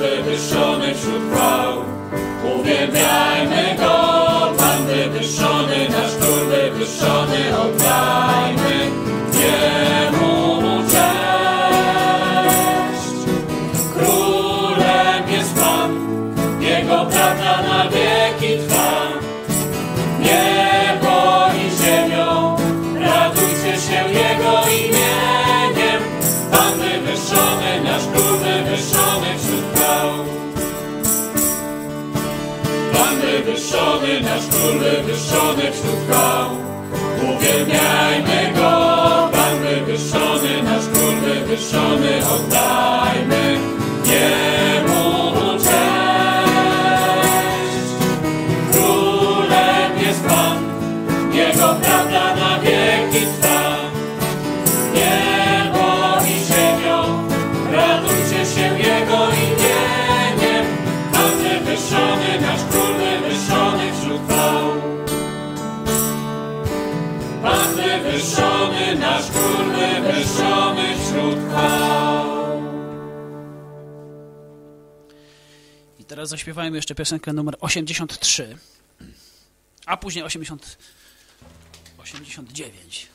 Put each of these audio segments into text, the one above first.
wywyższony wśród teraz zaśpiewajmy jeszcze piosenkę numer 83, a później 80, 89,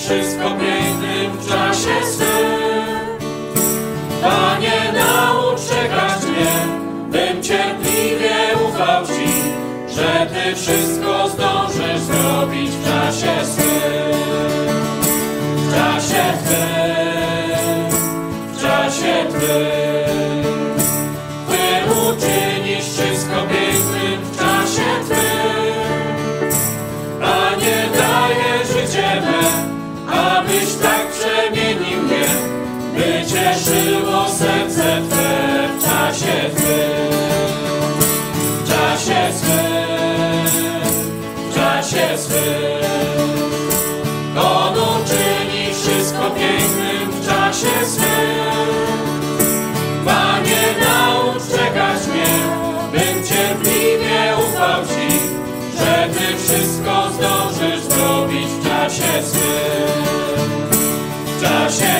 wszystko pięknym w czasie swym. Panie, naucz czekać mnie, bym cierpliwie ufał Ci, że Ty wszystko zdążysz zrobić w czasie swym. W czasie Twym, czasie swym. Panie, naucz czekać mnie, bym cierpliwie ufał Ci, że Ty wszystko zdążysz zrobić w czasie swym. W czasie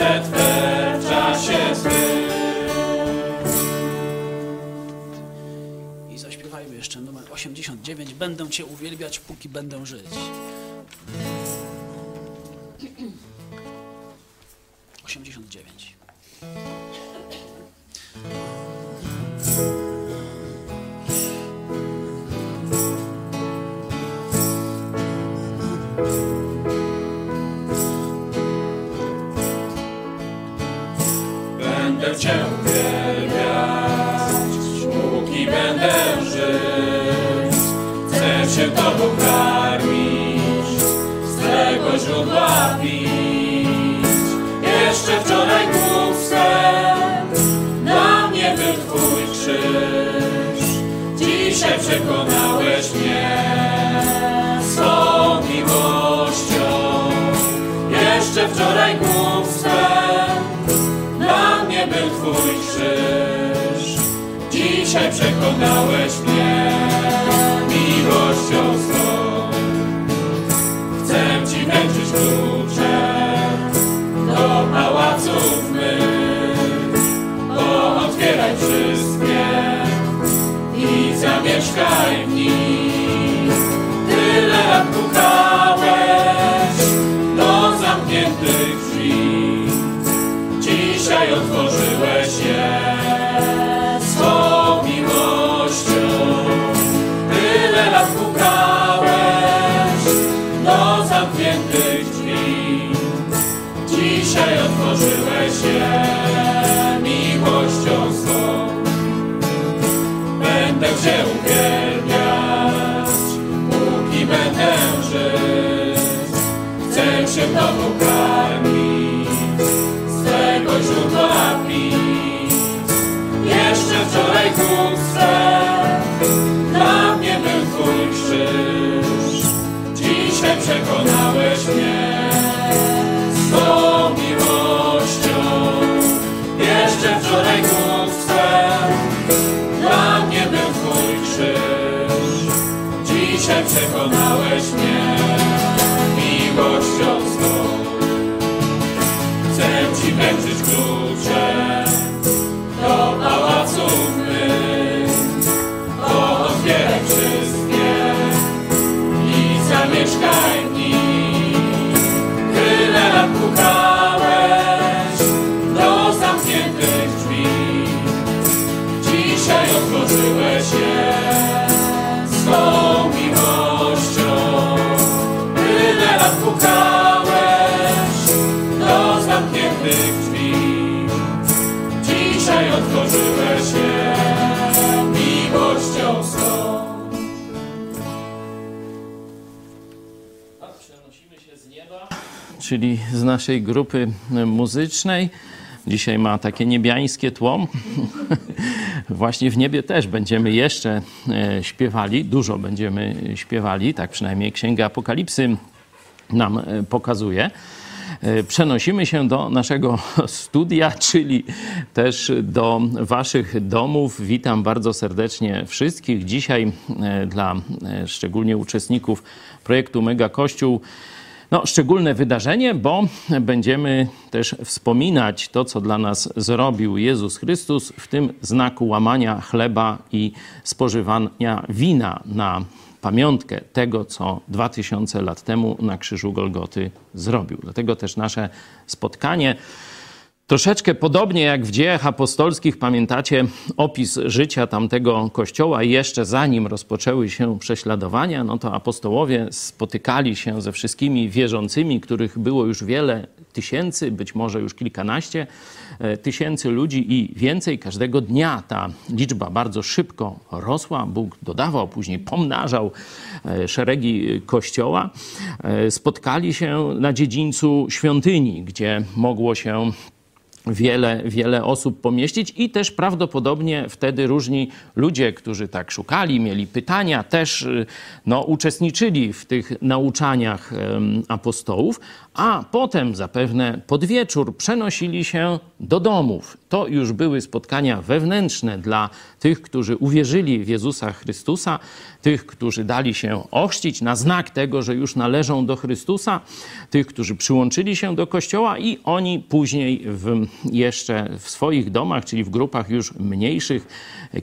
serce Twe w czasie. I zaśpiewajmy jeszcze numer 89, Będę Cię uwielbiać, póki będę żyć. 89. Cię uwielbiać, póki będę żyć. Chcę się Tobą karmić, z Twego źródła pić. Jeszcze wczoraj głupstwem na mnie był Twój krzyż. Dzisiaj przekonałeś mnie swą miłością. Jeszcze wczoraj głupstwem Twój krzyż. Dzisiaj przekonałeś mnie miłością swą. Chcę Ci wręczyć klucze do pałaców mych. Otwieraj wszystkie i zamieszkaj w nich. Wczoraj chłopstwa, dla mnie był Twój krzyż. Dzisiaj przekonałeś mnie swą miłością. Jeszcze wczoraj głupstwem dla mnie był Twój krzyż. Dzisiaj przekonałeś mnie czyli z naszej grupy muzycznej. Dzisiaj ma takie niebiańskie tło. Właśnie w niebie też będziemy jeszcze e, śpiewali, dużo będziemy śpiewali, tak przynajmniej Księga Apokalipsy nam e, pokazuje. E, Przenosimy się do naszego studia, czyli też do Waszych domów. Witam bardzo serdecznie wszystkich. Dzisiaj e, dla e, szczególnie uczestników projektu Mega Kościół no, szczególne wydarzenie, bo będziemy też wspominać to, co dla nas zrobił Jezus Chrystus w tym znaku łamania chleba i spożywania wina na pamiątkę tego, co 2000 lat temu na krzyżu Golgoty zrobił. Dlatego też nasze spotkanie Troszeczkę podobnie jak w dziejach apostolskich, pamiętacie opis życia tamtego kościoła, jeszcze zanim rozpoczęły się prześladowania, no to apostołowie spotykali się ze wszystkimi wierzącymi, których było już wiele tysięcy, być może już kilkanaście e, tysięcy ludzi i więcej. Każdego dnia ta liczba bardzo szybko rosła. Bóg dodawał, później pomnażał e, szeregi kościoła. E, Spotkali się na dziedzińcu świątyni, gdzie mogło się wiele, wiele osób pomieścić i też prawdopodobnie wtedy różni ludzie, którzy tak szukali, mieli pytania, też y, no, uczestniczyli w tych nauczaniach apostołów, a potem zapewne pod wieczór przenosili się do domów. To już były spotkania wewnętrzne dla tych, którzy uwierzyli w Jezusa Chrystusa, tych, którzy dali się ochrzcić na znak tego, że już należą do Chrystusa, tych, którzy przyłączyli się do Kościoła i oni później w, jeszcze w swoich domach, czyli w grupach już mniejszych,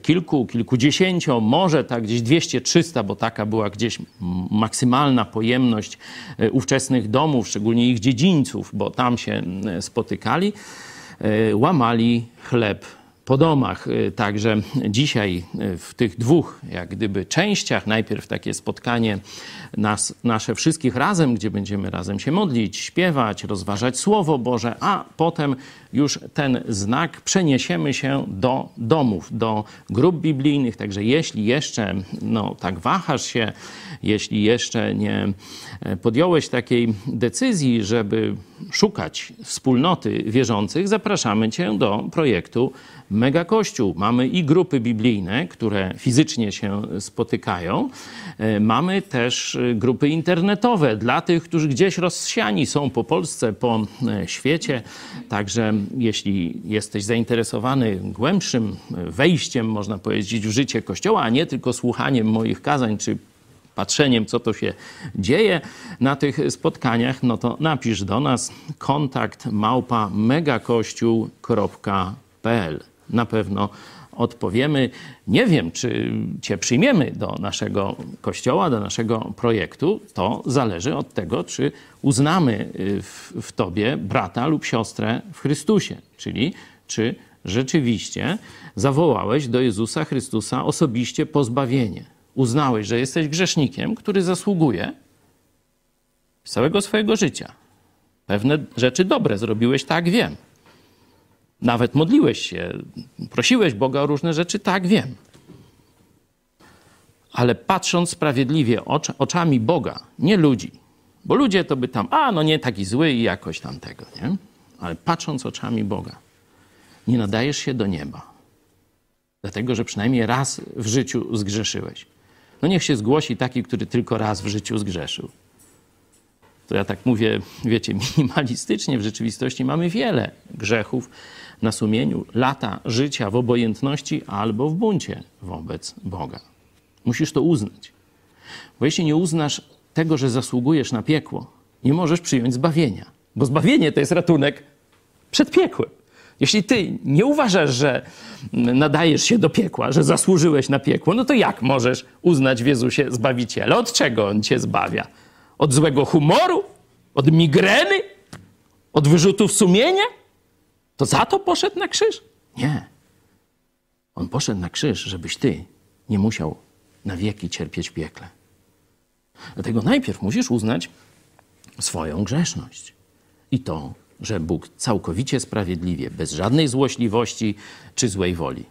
kilku, kilkudziesięcio, może tak gdzieś 200-300, bo taka była gdzieś maksymalna pojemność e, ówczesnych domów, szczególnie ich dziedzińców, bo tam się e, spotykali, e, łamali chleb po domach. Y, Także dzisiaj y, w tych dwóch, jak gdyby, częściach, najpierw takie spotkanie nas, nasze wszystkich razem, gdzie będziemy razem się modlić, śpiewać, rozważać Słowo Boże, a potem już ten znak przeniesiemy się do domów, do grup biblijnych. Także jeśli jeszcze no, tak wahasz się, jeśli jeszcze nie e, podjąłeś takiej decyzji, żeby szukać wspólnoty wierzących, zapraszamy Cię do projektu Mega Kościół. Mamy i grupy biblijne, które fizycznie się spotykają. E, Mamy też e, grupy internetowe dla tych, którzy gdzieś rozsiani są po Polsce, po e, świecie. Także jeśli jesteś zainteresowany głębszym wejściem, można powiedzieć, w życie Kościoła, a nie tylko słuchaniem moich kazań czy patrzeniem, co to się dzieje na tych spotkaniach, no to napisz do nas kontakt małpa megakościół.pl. Na pewno odpowiemy. Nie wiem, czy Cię przyjmiemy do naszego kościoła, do naszego projektu. To zależy od tego, czy uznamy y, w, w Tobie brata lub siostrę w Chrystusie, czyli czy rzeczywiście zawołałeś do Jezusa Chrystusa osobiście pozbawienie. Uznałeś, że jesteś grzesznikiem, który zasługuje całego swojego życia. Pewne rzeczy dobre zrobiłeś, tak wiem. Nawet modliłeś się, prosiłeś Boga o różne rzeczy, tak wiem. ale patrząc sprawiedliwie ocz, oczami Boga, nie ludzi. Bo ludzie to by tam, a no nie taki zły i jakoś tam tego, nie? Ale patrząc oczami Boga, nie nadajesz się do nieba. Dlatego, że przynajmniej raz w życiu zgrzeszyłeś. No niech się zgłosi taki, który tylko raz w życiu zgrzeszył. To ja tak mówię, wiecie, minimalistycznie. W rzeczywistości mamy wiele grzechów na sumieniu, lata życia w obojętności albo w buncie wobec Boga. Musisz to uznać. Bo jeśli nie uznasz tego, że zasługujesz na piekło, nie możesz przyjąć zbawienia. Bo zbawienie to jest ratunek przed piekłem. Jeśli ty nie uważasz, że nadajesz się do piekła, że zasłużyłeś na piekło, no to jak możesz uznać w Jezusie Zbawiciela? Od czego On cię zbawia? Od złego humoru? Od migreny? Od wyrzutów sumienia? To za to poszedł na krzyż? Nie. On poszedł na krzyż, żebyś ty nie musiał na wieki cierpieć piekle. Dlatego najpierw musisz uznać swoją grzeszność i to, że Bóg całkowicie sprawiedliwie, bez żadnej złośliwości czy złej woli,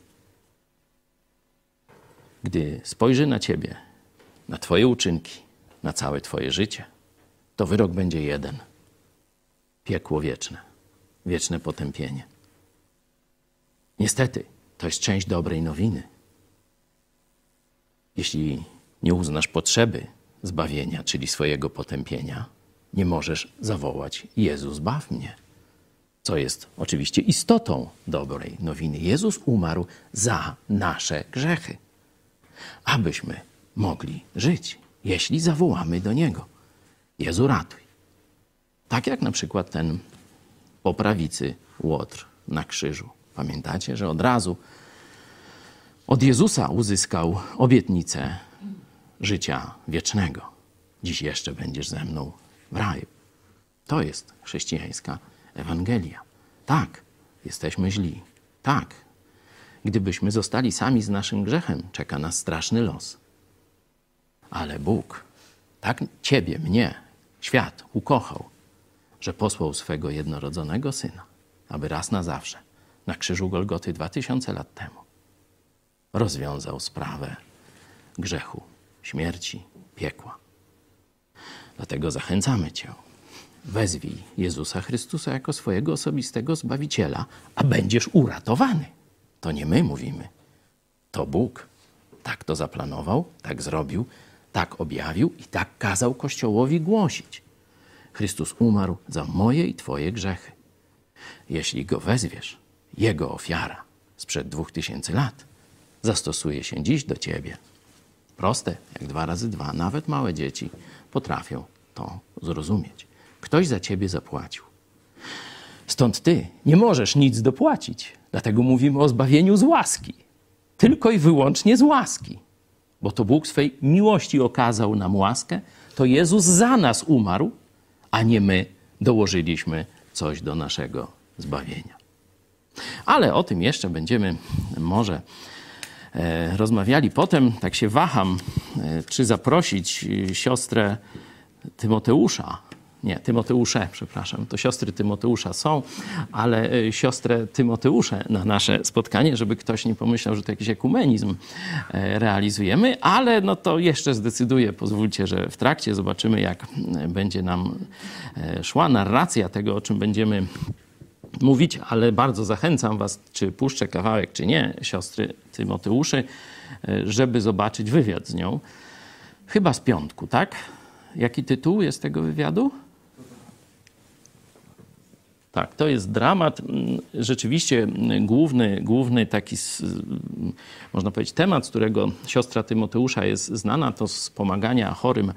gdy spojrzy na ciebie, na twoje uczynki, na całe twoje życie, to wyrok będzie jeden: piekło wieczne, wieczne potępienie. Niestety, to jest część dobrej nowiny. Jeśli nie uznasz potrzeby zbawienia, czyli swojego potępienia, nie możesz zawołać Jezus, baw mnie. Co jest oczywiście istotą dobrej nowiny. Jezus umarł za nasze grzechy, abyśmy mogli żyć, jeśli zawołamy do Niego. Jezu, ratuj. Tak jak na przykład ten po prawicy Łotr na krzyżu. Pamiętacie, że od razu od Jezusa uzyskał obietnicę życia wiecznego. Dziś jeszcze będziesz ze mną w raju. To jest chrześcijańska Ewangelia. Tak, jesteśmy źli. Tak, gdybyśmy zostali sami z naszym grzechem, czeka nas straszny los. Ale Bóg tak Ciebie, mnie, świat ukochał, że posłał swego jednorodzonego Syna, aby raz na zawsze na krzyżu Golgoty dwa tysiące lat temu rozwiązał sprawę grzechu, śmierci, piekła. Dlatego zachęcamy Cię. Wezwij Jezusa Chrystusa jako swojego osobistego Zbawiciela, a będziesz uratowany. To nie my mówimy. To Bóg. Tak to zaplanował, tak zrobił, tak objawił i tak kazał Kościołowi głosić. Chrystus umarł za moje i Twoje grzechy. Jeśli go wezwiesz, jego ofiara sprzed dwóch tysięcy lat zastosuje się dziś do Ciebie. Proste, jak dwa razy dwa. Nawet małe dzieci potrafią to zrozumieć. Ktoś za ciebie zapłacił. Stąd ty nie możesz nic dopłacić. Dlatego mówimy o zbawieniu z łaski. Tylko i wyłącznie z łaski. Bo to Bóg swej miłości okazał nam łaskę, to Jezus za nas umarł, a nie my dołożyliśmy coś do naszego zbawienia. Ale o tym jeszcze będziemy może E, rozmawiali potem, tak się waham, e, czy zaprosić e, siostrę Tymoteusza. Nie, Tymoteusze, przepraszam. To siostry Tymoteusza są, ale siostrę Tymoteusze na nasze spotkanie, żeby ktoś nie pomyślał, że to jakiś ekumenizm realizujemy, ale no to jeszcze zdecyduję, pozwólcie, że w trakcie zobaczymy, jak będzie nam szła narracja tego, o czym będziemy mówić, ale bardzo zachęcam Was, czy puszczę kawałek, czy nie, siostry Tymoteuszy, e, żeby zobaczyć wywiad z nią. Chyba z piątku, tak? Jaki tytuł jest tego wywiadu? Tak, to jest dramat. Mm, rzeczywiście mm, główny, główny taki, można powiedzieć, temat, z którego siostra Tymoteusza jest znana, to wspomagania chorym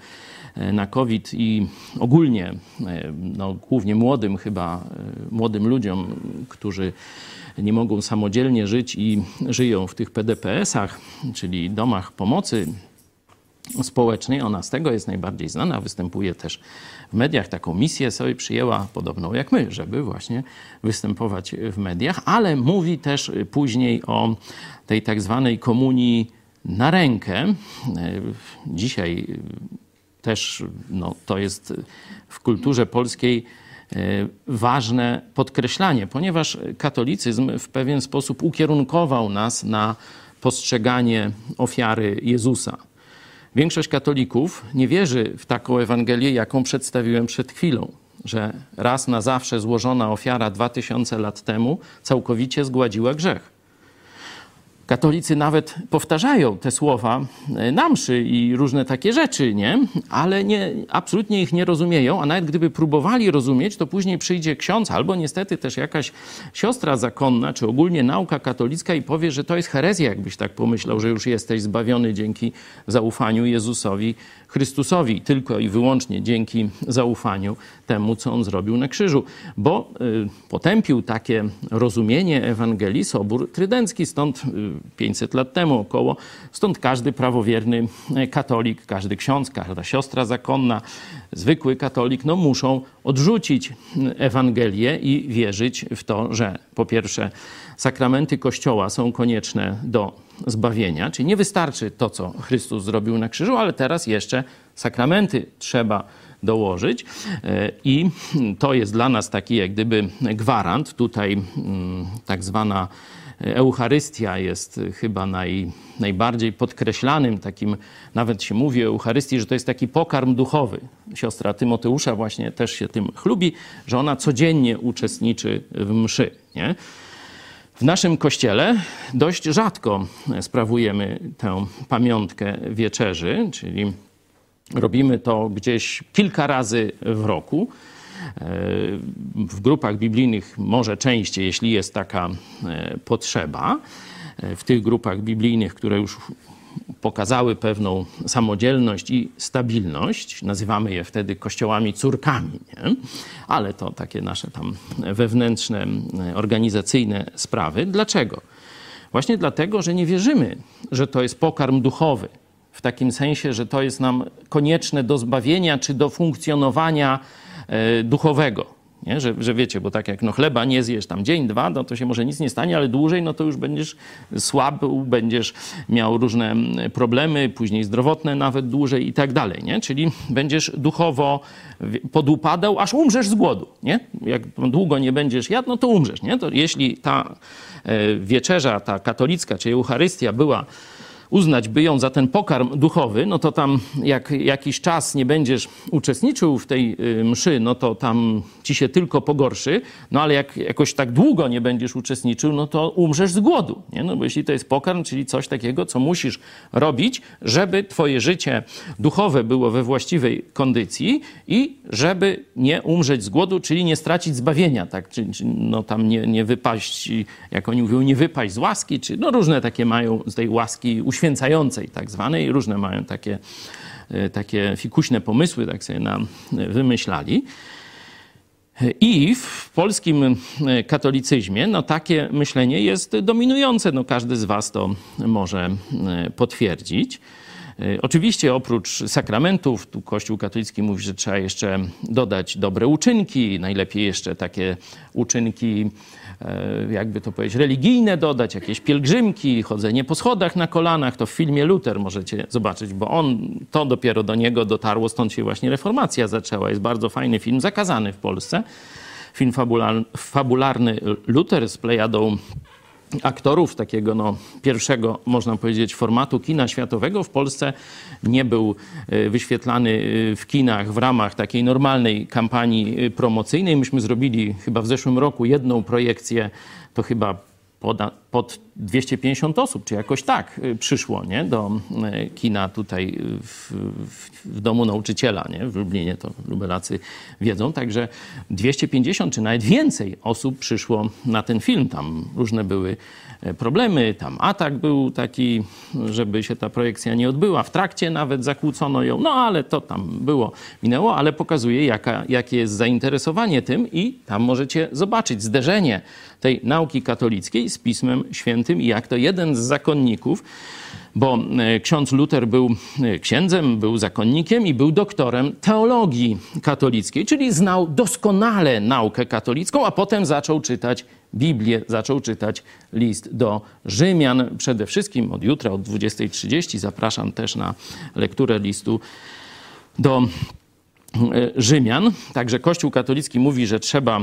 E, na COVID i ogólnie, e, no, głównie młodym chyba, e, młodym ludziom, którzy nie mogą samodzielnie żyć i żyją w tych PDPS-ach, czyli domach pomocy społecznej. Ona z tego jest najbardziej znana, występuje też w mediach. Taką misję sobie przyjęła, podobną jak my, żeby właśnie występować w mediach, ale mówi też później o tej tak zwanej komunii na rękę. Dzisiaj też no, to jest w kulturze polskiej e, ważne podkreślanie, ponieważ katolicyzm w pewien sposób ukierunkował nas na postrzeganie ofiary Jezusa. Większość katolików nie wierzy w taką Ewangelię, jaką przedstawiłem przed chwilą, że raz na zawsze złożona ofiara 2000 lat temu całkowicie zgładziła grzech. Katolicy nawet powtarzają te słowa e, na mszy i różne takie rzeczy, nie? Ale nie, absolutnie ich nie rozumieją, a nawet gdyby próbowali rozumieć, to później przyjdzie ksiądz albo niestety też jakaś siostra zakonna, czy ogólnie nauka katolicka i powie, że to jest herezja, jakbyś tak pomyślał, że już jesteś zbawiony dzięki zaufaniu Jezusowi Chrystusowi, tylko i wyłącznie dzięki zaufaniu temu, co on zrobił na krzyżu, bo y, potępił takie rozumienie Ewangelii Sobór Trydencki, stąd 500 y, lat temu około, stąd każdy prawowierny e, katolik, każdy ksiądz, każda siostra zakonna, zwykły katolik, no muszą odrzucić Ewangelię i wierzyć w to, że po pierwsze sakramenty Kościoła są konieczne do zbawienia, czyli nie wystarczy to, co Chrystus zrobił na krzyżu, ale teraz jeszcze sakramenty trzeba dołożyć. E, I to jest dla nas taki jak gdyby gwarant. Tutaj mm, tak zwana Eucharystia jest chyba naj, najbardziej podkreślanym takim, nawet się mówi o Eucharystii, że to jest taki pokarm duchowy. Siostra Tymoteusza właśnie też się tym chlubi, że ona codziennie uczestniczy w mszy. Nie? W naszym kościele dość rzadko sprawujemy tę pamiątkę wieczerzy, czyli robimy to gdzieś kilka razy w roku. W grupach biblijnych może częściej, jeśli jest taka e, potrzeba. W tych grupach biblijnych, które już pokazały pewną samodzielność i stabilność. Nazywamy je wtedy kościołami córkami, nie? ale to takie nasze tam wewnętrzne, organizacyjne sprawy. Dlaczego? Właśnie dlatego, że nie wierzymy, że to jest pokarm duchowy. W takim sensie, że to jest nam konieczne do zbawienia czy do funkcjonowania e, duchowego. Nie? Że, że wiecie, bo tak jak no chleba nie zjesz tam dzień, dwa, no to się może nic nie stanie, ale dłużej, no to już będziesz słaby, będziesz miał różne mm, problemy, później zdrowotne nawet dłużej i tak dalej, nie? Czyli będziesz duchowo podupadał, aż umrzesz z głodu, nie? Jak długo nie będziesz jadł, no to umrzesz, nie? To jeśli ta e, wieczerza, ta katolicka, czy Eucharystia była uznać by ją za ten pokarm duchowy, no to tam jak jakiś czas nie będziesz uczestniczył w tej y, mszy, no to tam ci się tylko pogorszy, no ale jak jakoś tak długo nie będziesz uczestniczył, no to umrzesz z głodu, nie? No bo jeśli to jest pokarm, czyli coś takiego, co musisz robić, żeby twoje życie duchowe było we właściwej kondycji i żeby nie umrzeć z głodu, czyli nie stracić zbawienia, tak? Czy, czy no tam nie, nie wypaść, jak oni mówią, nie wypaść z łaski, czy no różne takie mają z tej łaski uświęcenia uświęcającej tak zwanej. Różne mają takie, e, takie fikuśne pomysły, tak sobie nam wymyślali. I w polskim e, katolicyzmie no, takie myślenie jest dominujące. No, każdy z Was to może e, potwierdzić. Oczywiście oprócz sakramentów, tu Kościół katolicki mówi, że trzeba jeszcze dodać dobre uczynki, najlepiej jeszcze takie uczynki E, jakby to powiedzieć, religijne dodać, jakieś pielgrzymki, chodzenie po schodach na kolanach, to w filmie Luther możecie zobaczyć, bo on, to dopiero do niego dotarło, stąd się właśnie reformacja zaczęła. Jest bardzo fajny film, zakazany w Polsce. Film fabularny Luther z plejadą aktorów takiego no, pierwszego, można powiedzieć, formatu kina światowego w Polsce nie był e, wyświetlany e, w kinach w ramach takiej normalnej kampanii e, promocyjnej. Myśmy zrobili chyba w zeszłym roku jedną projekcję, to chyba pod, pod 250 osób, czy jakoś tak y, przyszło nie? do y, kina tutaj w, w, domu nauczyciela nie? w Lublinie, to lubelacy wiedzą. Także 250 czy nawet więcej osób przyszło na ten film. Tam różne były e, problemy, tam atak był taki, żeby się ta projekcja nie odbyła. W trakcie nawet zakłócono ją, no ale to tam było, minęło, ale pokazuje jaka, jakie jest zainteresowanie tym i tam możecie zobaczyć zderzenie tej nauki katolickiej z Pismem Świętym i jak to jeden z zakonników, bo e, ksiądz Luter był e, księdzem, był zakonnikiem i był doktorem teologii katolickiej, czyli znał doskonale naukę katolicką, a potem zaczął czytać Biblię, zaczął czytać list do Rzymian. Przede wszystkim od jutra, od 20.30 zapraszam też na lekturę listu do Rzymian. Także Kościół katolicki mówi, że trzeba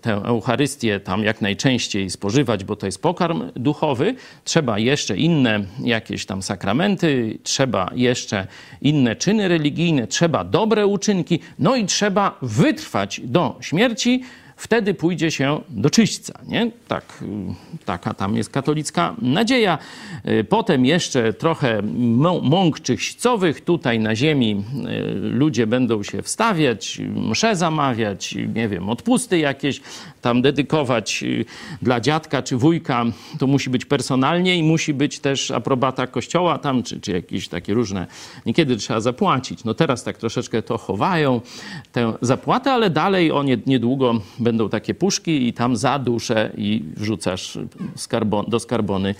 tę Eucharystię tam jak najczęściej spożywać, bo to jest pokarm duchowy. Trzeba jeszcze inne jakieś tam sakramenty, trzeba jeszcze inne czyny religijne, trzeba dobre uczynki, no i trzeba wytrwać do śmierci wtedy pójdzie się do czyśćca. Nie? Tak, taka tam jest katolicka nadzieja. Y, potem jeszcze trochę mąk czyśćcowych. Tutaj na ziemi y, ludzie będą się wstawiać, msze zamawiać, nie wiem, odpusty jakieś tam dedykować y, dla dziadka czy wujka. To musi być personalnie i musi być też aprobata kościoła tam, czy, czy jakieś takie różne. Niekiedy trzeba zapłacić. No teraz tak troszeczkę to chowają, tę zapłatę, ale dalej o niedługo będą takie puszki i tam za duszę i wrzucasz skarbon, do skarbony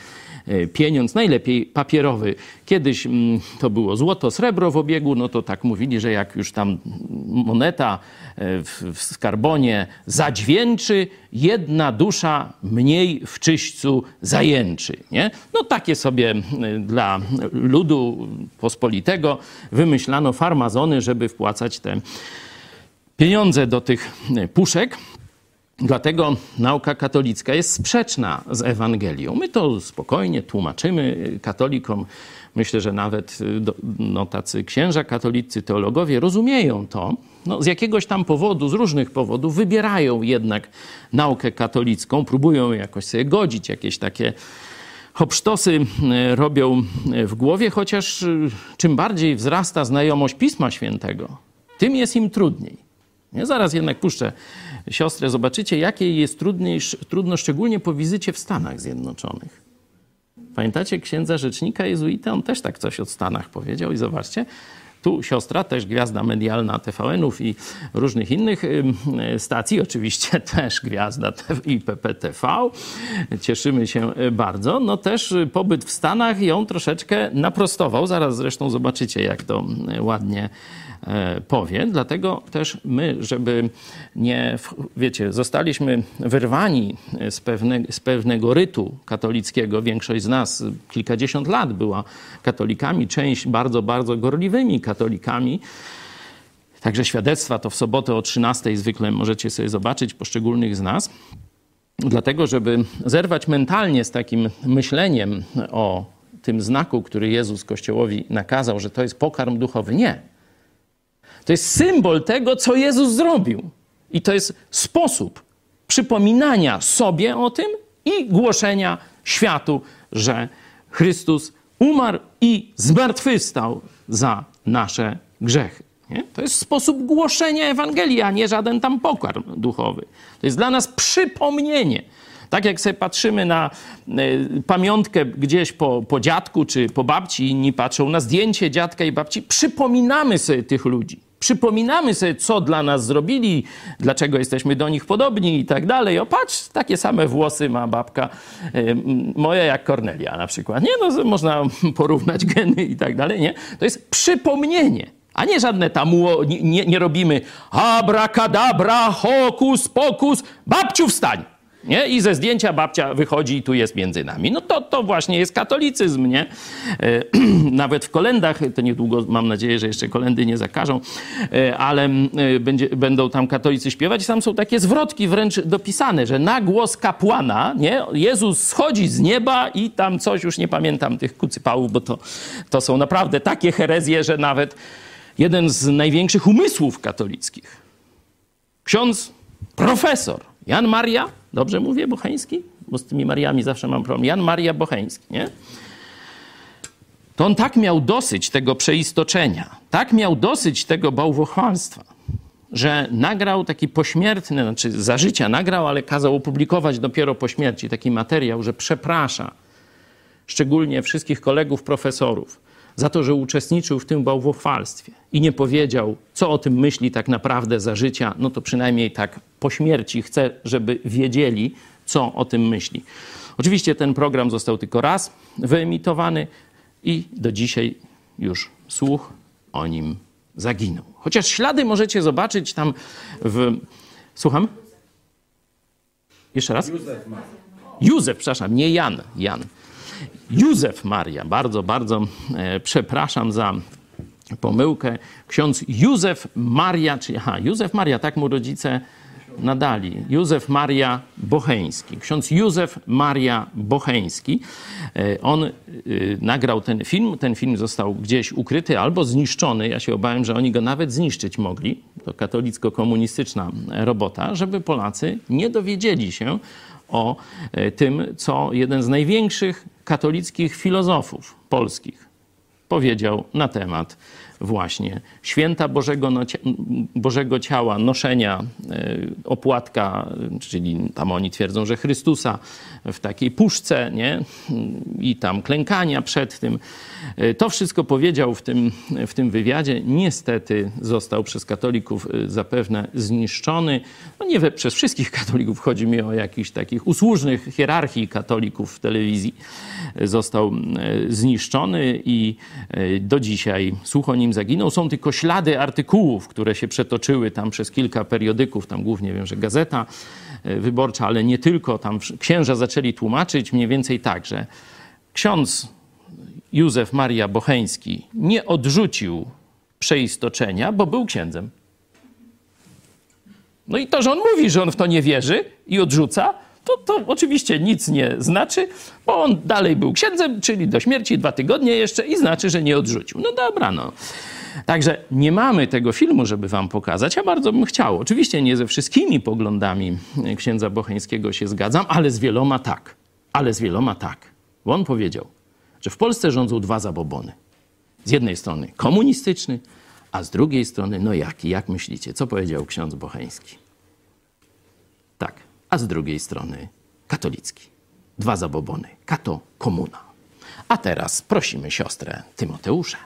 e, pieniądz, najlepiej papierowy. Kiedyś mm, to było złoto, srebro w obiegu, no to tak mówili, że jak już tam moneta e, w, w skarbonie zadźwięczy, jedna dusza mniej w czyśćcu zajęczy. Nie? No takie sobie e, dla ludu pospolitego wymyślano farmazony, żeby wpłacać te pieniądze do tych puszek. Dlatego nauka katolicka jest sprzeczna z Ewangelią. My to spokojnie tłumaczymy katolikom. Myślę, że nawet y, no, tacy księża katolicy, teologowie rozumieją to. No, z jakiegoś tam powodu, z różnych powodów, wybierają jednak naukę katolicką, próbują jakoś sobie godzić, jakieś takie hopsztosy y, robią w głowie, chociaż y, czym bardziej wzrasta znajomość Pisma Świętego, tym jest im trudniej. Nie? Zaraz jednak puszczę siostrę, zobaczycie, jakie jest trudno, szczególnie po wizycie w Stanach Zjednoczonych. Pamiętacie księdza rzecznika jezuita? On też tak coś o Stanach powiedział i zobaczcie, tu siostra, też gwiazda medialna TVN-ów i różnych innych stacji, oczywiście też gwiazda i PPTV. Cieszymy się e, bardzo. No też pobyt w Stanach ją troszeczkę naprostował. Zaraz zresztą zobaczycie, jak to ładnie powie. Dlatego też my, żeby nie, wiecie, zostaliśmy wyrwani z, pewne, z pewnego rytu katolickiego. Większość z nas kilkadziesiąt lat była katolikami, część bardzo, bardzo gorliwymi katolikami. Także świadectwa to w sobotę o 13 zwykle możecie sobie zobaczyć poszczególnych z nas. Dlatego, żeby zerwać mentalnie z takim myśleniem o tym znaku, który Jezus Kościołowi nakazał, że to jest pokarm duchowy. Nie. To jest symbol tego, co Jezus zrobił. I to jest sposób przypominania sobie o tym i głoszenia światu, że Chrystus umarł i zmartwychwstał za nasze grzechy. Nie? To jest sposób głoszenia Ewangelii, a nie żaden tam pokarm duchowy. To jest dla nas przypomnienie. Tak jak sobie patrzymy na y, pamiątkę gdzieś po, po dziadku czy po babci, inni patrzą na zdjęcie dziadka i babci, przypominamy sobie tych ludzi. Przypominamy sobie, co dla nas zrobili, dlaczego jesteśmy do nich podobni i tak dalej. O, patrz, takie same włosy ma babka moja jak Kornelia na przykład. Nie, no można porównać geny i tak dalej, nie? To jest przypomnienie, a nie żadne tam, nie, nie, robimy abracadabra, hokus pokus, babciu wstań. Nie? I ze zdjęcia babcia wychodzi i tu jest między nami. No to, to właśnie jest katolicyzm, nie? E, nawet w kolendach, to niedługo mam nadzieję, że jeszcze kolendy nie zakażą, e, ale e, będzie, będą tam katolicy śpiewać. Tam są takie zwrotki wręcz dopisane, że na głos kapłana, nie? Jezus schodzi z nieba i tam coś, już nie pamiętam tych kucypałów, bo to, to są naprawdę takie herezje, że nawet jeden z największych umysłów katolickich, ksiądz profesor Jan Maria Dobrze mówię Bocheński? Bo z tymi Mariami zawsze mam problem. Jan Maria Bocheński, nie? To on tak miał dosyć tego przeistoczenia, tak miał dosyć tego bałwochwalstwa, że nagrał taki pośmiertny, znaczy za życia nagrał, ale kazał opublikować dopiero po śmierci taki materiał, że przeprasza szczególnie wszystkich kolegów profesorów za to, że uczestniczył w tym bałwochwalstwie i nie powiedział, co o tym myśli tak naprawdę za życia, no to przynajmniej tak po śmierci chce, żeby wiedzieli, co o tym myśli. Oczywiście ten program został tylko raz wyemitowany i do dzisiaj już słuch o nim zaginął. Chociaż ślady możecie zobaczyć tam w. Słucham? Jeszcze raz? Józef, Józef przepraszam, nie Jan. Jan. Józef Maria. Bardzo, bardzo e, przepraszam za pomyłkę. Ksiądz Józef Maria, czyli aha, Józef Maria, tak mu rodzice nadali. Józef Maria Bocheński. Ksiądz Józef Maria Bocheński. E, on y, nagrał ten film. Ten film został gdzieś ukryty albo zniszczony. Ja się obawiam, że oni go nawet zniszczyć mogli. To katolicko-komunistyczna robota, żeby Polacy nie dowiedzieli się o e, tym, co jeden z największych katolickich filozofów polskich powiedział na temat właśnie święta Bożego, no, Bożego Ciała, noszenia e, opłatka, czyli tam oni twierdzą, że Chrystusa w takiej puszce, nie? I tam klękania przed tym. E, to wszystko powiedział w tym, w tym wywiadzie. Niestety został przez katolików e, zapewne zniszczony. No nie przez wszystkich katolików, chodzi mi o jakichś takich usłużnych hierarchii katolików w telewizji. Został zniszczony i do dzisiaj słuch o nim zaginął. Są tylko ślady artykułów, które się przetoczyły tam przez kilka periodyków, tam głównie wiem, że Gazeta e, Wyborcza, ale nie tylko. Tam księża zaczęli tłumaczyć mniej więcej tak, że ksiądz Józef Maria Bocheński nie odrzucił przeistoczenia, bo był księdzem. No i to, że on mówi, że on w to nie wierzy i odrzuca, to, to oczywiście nic nie znaczy, bo on dalej był księdzem, czyli do śmierci dwa tygodnie jeszcze i znaczy, że nie odrzucił. No dobra, no. Także nie mamy tego filmu, żeby wam pokazać, a bardzo bym chciał. Oczywiście nie ze wszystkimi poglądami księdza Bocheńskiego się zgadzam, ale z wieloma tak. Ale z wieloma tak. Bo on powiedział, że w Polsce rządzą dwa zabobony. Z jednej strony komunistyczny, a z drugiej strony, no jaki? Jak myślicie? Co powiedział ksiądz Bocheński? A z drugiej strony katolicki. Dwa zabobony. Kato, komuna. A teraz prosimy siostrę Tymoteuszę.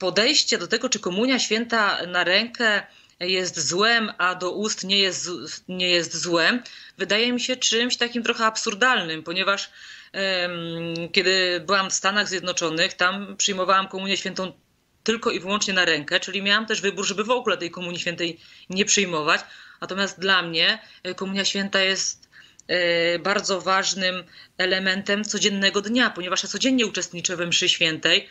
podejście do tego, czy komunia święta na rękę jest złem, a do ust nie jest, nie jest złem, wydaje mi się czymś takim trochę absurdalnym, ponieważ kiedy byłam w Stanach Zjednoczonych, tam przyjmowałam komunię świętą tylko i wyłącznie na rękę, czyli miałam też wybór, żeby w ogóle tej komunii świętej nie przyjmować. Natomiast dla mnie e, komunia święta jest e, bardzo ważnym elementem codziennego dnia, ponieważ ja codziennie uczestniczę we mszy świętej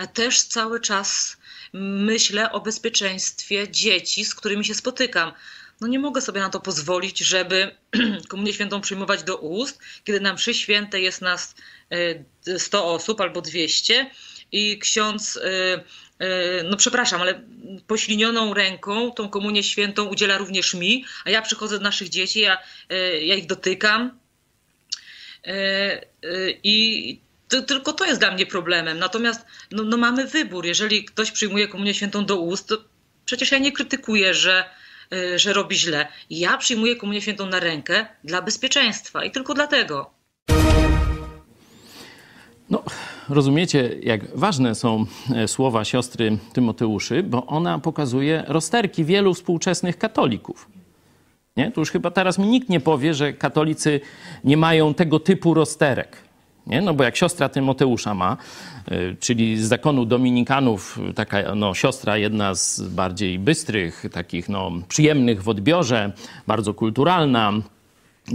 a też cały czas myślę o bezpieczeństwie dzieci, z którymi się spotykam. No nie mogę sobie na to pozwolić, żeby komunię świętą przyjmować do ust, kiedy na mszy świętej jest nas 100 e, osób albo 200 i ksiądz, no przepraszam, ale poślinioną ręką tą komunię świętą udziela również mi, a ja przychodzę do naszych dzieci, ja, ja ich dotykam i to, tylko to jest dla mnie problemem. Natomiast no, no mamy wybór. Jeżeli ktoś przyjmuje komunię świętą do ust, to przecież ja nie krytykuję, że, że robi źle. Ja przyjmuję komunię świętą na rękę dla bezpieczeństwa i tylko dlatego. No, rozumiecie, jak ważne są e, słowa siostry Tymoteuszy, bo ona pokazuje rozterki wielu współczesnych katolików. Nie? Tu już chyba teraz mi nikt nie powie, że katolicy nie mają tego typu rozterek. Nie? No bo jak siostra Tymoteusza ma, y, czyli z zakonu dominikanów, taka no, siostra, jedna z bardziej bystrych, takich no, przyjemnych w odbiorze, bardzo kulturalna,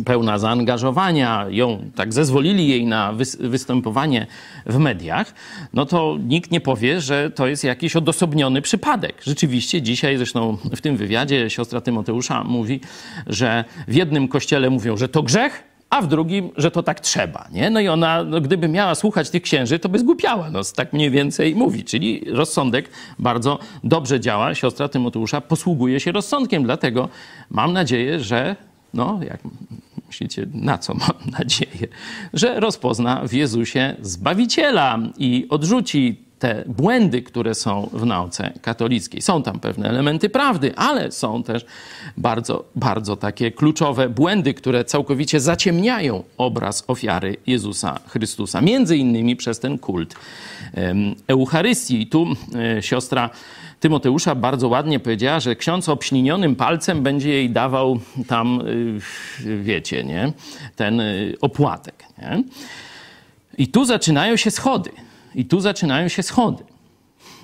pełna zaangażowania, ją tak zezwolili jej na występowanie w mediach, no to nikt nie powie, że to jest jakiś odosobniony przypadek. Rzeczywiście dzisiaj, zresztą w tym wywiadzie siostra Tymoteusza mówi, że w jednym kościele mówią, że to grzech, a w drugim, że to tak trzeba. Nie? No i ona, no, gdyby miała słuchać tych księży, to by zgłupiała. No, tak mniej więcej mówi. Czyli rozsądek bardzo dobrze działa. Siostra Tymoteusza posługuje się rozsądkiem. Dlatego mam nadzieję, że no, jak myślicie, na co mam nadzieję? Że rozpozna w Jezusie Zbawiciela i odrzuci te błędy, które są w nauce katolickiej. Są tam pewne elementy prawdy, ale są też bardzo, bardzo takie kluczowe błędy, które całkowicie zaciemniają obraz ofiary Jezusa Chrystusa. Między innymi przez ten kult Eucharystii. I tu e, siostra Tymoteusza bardzo ładnie powiedziała, że ksiądz obślinionym palcem będzie jej dawał tam, e, wiecie, nie? ten e, opłatek. Nie? I tu zaczynają się schody. I tu zaczynają się schody.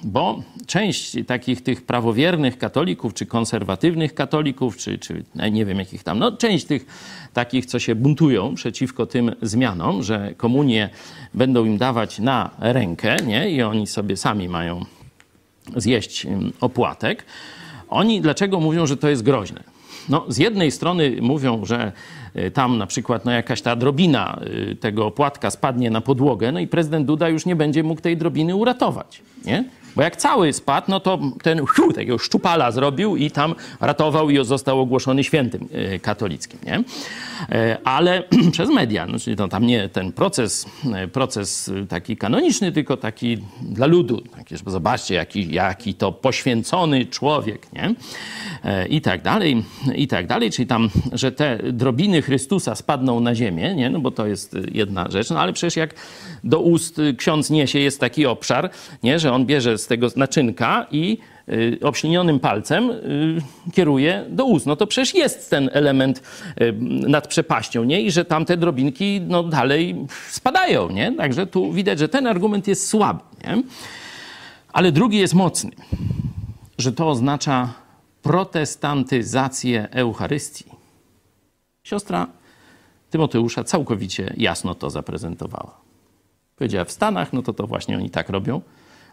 bo część takich tych prawowiernych katolików, czy konserwatywnych katolików, czy, czy nie wiem jakich tam, no część tych takich, co się buntują przeciwko tym zmianom, że komunię będą im dawać na rękę, nie? I oni sobie sami mają zjeść opłatek. Oni dlaczego mówią, że to jest groźne? No, z jednej strony mówią, że y, tam na przykład no, jakaś ta drobina y, tego opłatka spadnie na podłogę, no i prezydent Duda już nie będzie mógł tej drobiny uratować. Nie? Bo jak cały spadł, no to ten hiu, takiego szczupala zrobił i tam ratował i został ogłoszony świętym e, katolickim. Nie? E, ale przez media, no, czyli to tam nie ten proces, e, proces taki kanoniczny, tylko taki dla ludu. Taki, żeby zobaczcie, jaki, jaki to poświęcony człowiek. Nie? I tak dalej, i tak dalej. Czyli tam, że te drobiny Chrystusa spadną na ziemię, nie? no bo to jest jedna rzecz. No ale przecież jak do ust ksiądz niesie, jest taki obszar, nie? że on bierze z tego naczynka i y, obślinionym palcem y, kieruje do ust. No to przecież jest ten element y, nad przepaścią, nie? I że tam te drobinki no, dalej spadają, nie? Także tu widać, że ten argument jest słaby, nie? Ale drugi jest mocny, że to oznacza protestantyzację Eucharystii. Siostra Tymoteusza całkowicie jasno to zaprezentowała. Powiedziała w Stanach, no to to właśnie oni tak robią.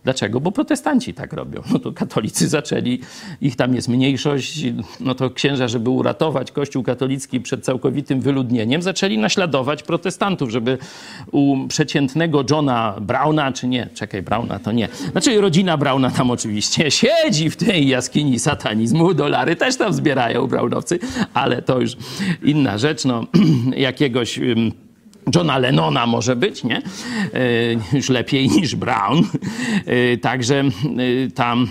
Dlaczego? Bo protestanci tak robią. No to katolicy zaczęli, ich tam jest mniejszość, no to księża, żeby uratować Kościół katolicki przed całkowitym wyludnieniem, zaczęli naśladować protestantów, żeby u przeciętnego Johna Browna, czy nie, czekaj, Browna to nie, znaczy rodzina Browna tam oczywiście siedzi w tej jaskini satanizmu, dolary też tam zbierają Brownowcy, ale to już inna rzecz, no jakiegoś Johna Lennona może być, nie? E, już lepiej niż Brown. E, także e, tam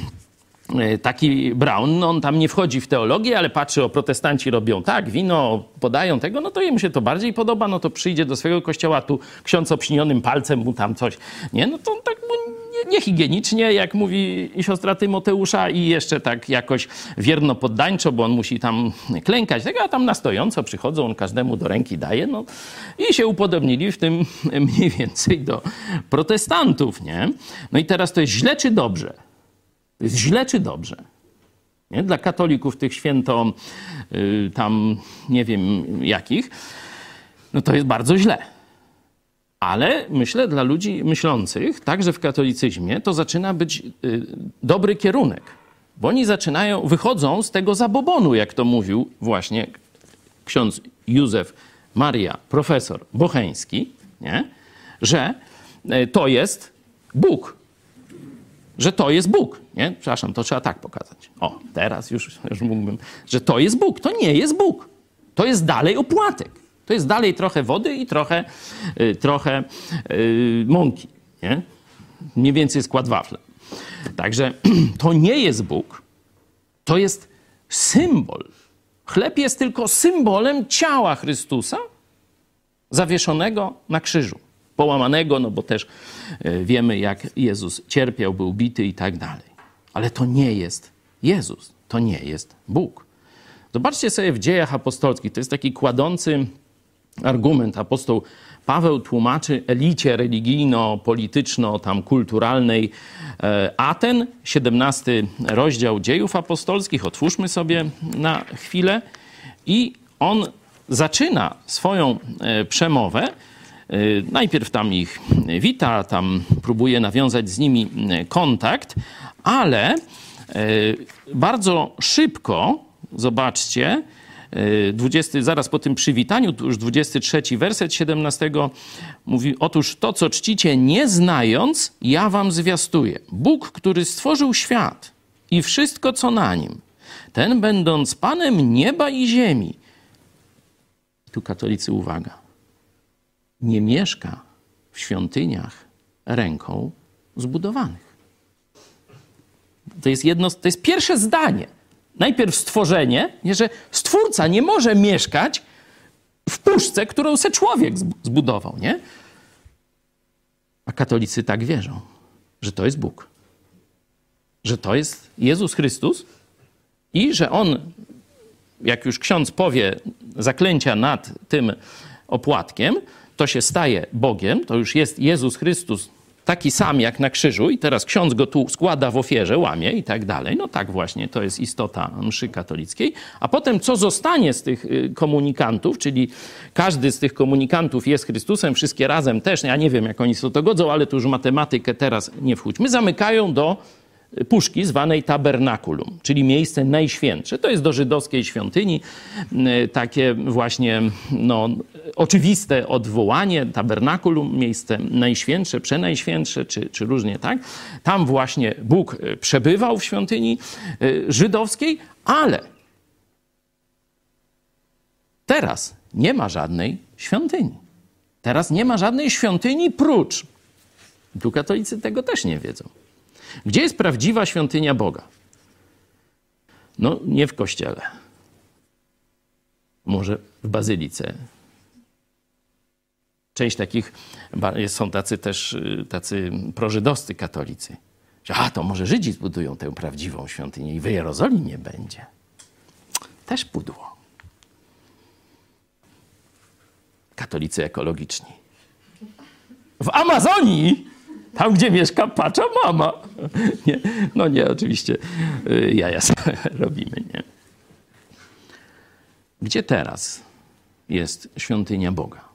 taki Brown, no on tam nie wchodzi w teologię, ale patrzy, o protestanci robią tak, wino podają tego, no to jemu się to bardziej podoba, no to przyjdzie do swojego kościoła, tu ksiądz obśnionym palcem mu tam coś, nie? No to tak mu niehigienicznie, jak mówi siostra Tymoteusza i jeszcze tak jakoś wierno poddańczo, bo on musi tam klękać, tego, a tam na stojąco przychodzą, on każdemu do ręki daje, no i się upodobnili w tym mniej więcej do protestantów, nie? No i teraz to jest źle czy dobrze? To jest źle czy dobrze? Nie? Dla katolików tych święto yy, tam nie wiem jakich, no to jest bardzo źle. Ale myślę, dla ludzi myślących, także w katolicyzmie, to zaczyna być y, dobry kierunek. Bo oni zaczynają, wychodzą z tego zabobonu, jak to mówił właśnie ksiądz Józef Maria, profesor Bocheński, nie? że y, to jest Bóg. Że to jest Bóg. Nie? Przepraszam, to trzeba tak pokazać. O, teraz już, już mógłbym. Że to jest Bóg. To nie jest Bóg. To jest dalej opłatek. To jest dalej trochę wody i trochę, y, trochę yy, mąki. Nie? Mniej więcej skład wafla. Także to nie jest Bóg, to jest symbol. Chleb jest tylko symbolem ciała Chrystusa zawieszonego na krzyżu. Połamanego, no bo też y, wiemy, jak Jezus cierpiał, był bity i tak dalej. Ale to nie jest Jezus, to nie jest Bóg. Zobaczcie sobie w dziejach apostolskich, to jest taki kładący argument. Apostoł Paweł tłumaczy elicie religijno-polityczno, tam kulturalnej e, Aten, 17 rozdział dziejów apostolskich. Otwórzmy sobie na chwilę. I on zaczyna swoją e, przemowę. E, najpierw tam ich wita, tam próbuje nawiązać z nimi kontakt, ale bardzo szybko, zobaczcie, 20, zaraz po tym przywitaniu, już 23 werset 17 mówi: Otóż to, co czcicie nie znając, ja wam zwiastuję. Bóg, który stworzył świat i wszystko, co na nim, ten będąc Panem nieba i ziemi. Tu katolicy, uwaga, nie mieszka w świątyniach ręką zbudowanych. To jest jedno, to jest pierwsze zdanie najpierw stworzenie, nie, że stwórca nie może mieszkać w puszce, którą se człowiek zbudował, nie? A katolicy tak wierzą, że to jest Bóg. Że to jest Jezus Chrystus i że On, jak już ksiądz powie zaklęcia nad tym opłatkiem, to się staje Bogiem, to już jest Jezus Chrystus taki sam jak na krzyżu i teraz ksiądz go tu składa w ofierze, łamie i tak dalej. No tak właśnie, to jest istota mszy katolickiej. A potem co zostanie z tych y, komunikantów, czyli każdy z tych komunikantów jest Chrystusem, wszystkie razem też, ja nie wiem jak oni sobie to godzą, ale tu już matematykę teraz nie wchódźmy, zamykają do puszki zwanej tabernakulum, czyli miejsce najświętsze. To jest do żydowskiej świątyni y, takie właśnie no, oczywiste odwołanie, tabernakulum, miejsce najświętsze, przenajświętsze, czy, czy różnie tak. Tam właśnie Bóg y, przebywał w świątyni y, żydowskiej, ale teraz nie ma żadnej świątyni. Teraz nie ma żadnej świątyni prócz. Tu katolicy tego też nie wiedzą. Gdzie jest prawdziwa świątynia Boga? No, nie w kościele. Może w bazylice. Część takich, są tacy też y, tacy prożydowscy katolicy. A, to może Żydzi zbudują tę prawdziwą świątynię i w Jerozolimie będzie. Też pudło. Katolicy ekologiczni. W Amazonii tam, gdzie mieszka Pacza mama. Nie, no nie, oczywiście y, jaja robimy, nie. Gdzie teraz jest świątynia Boga?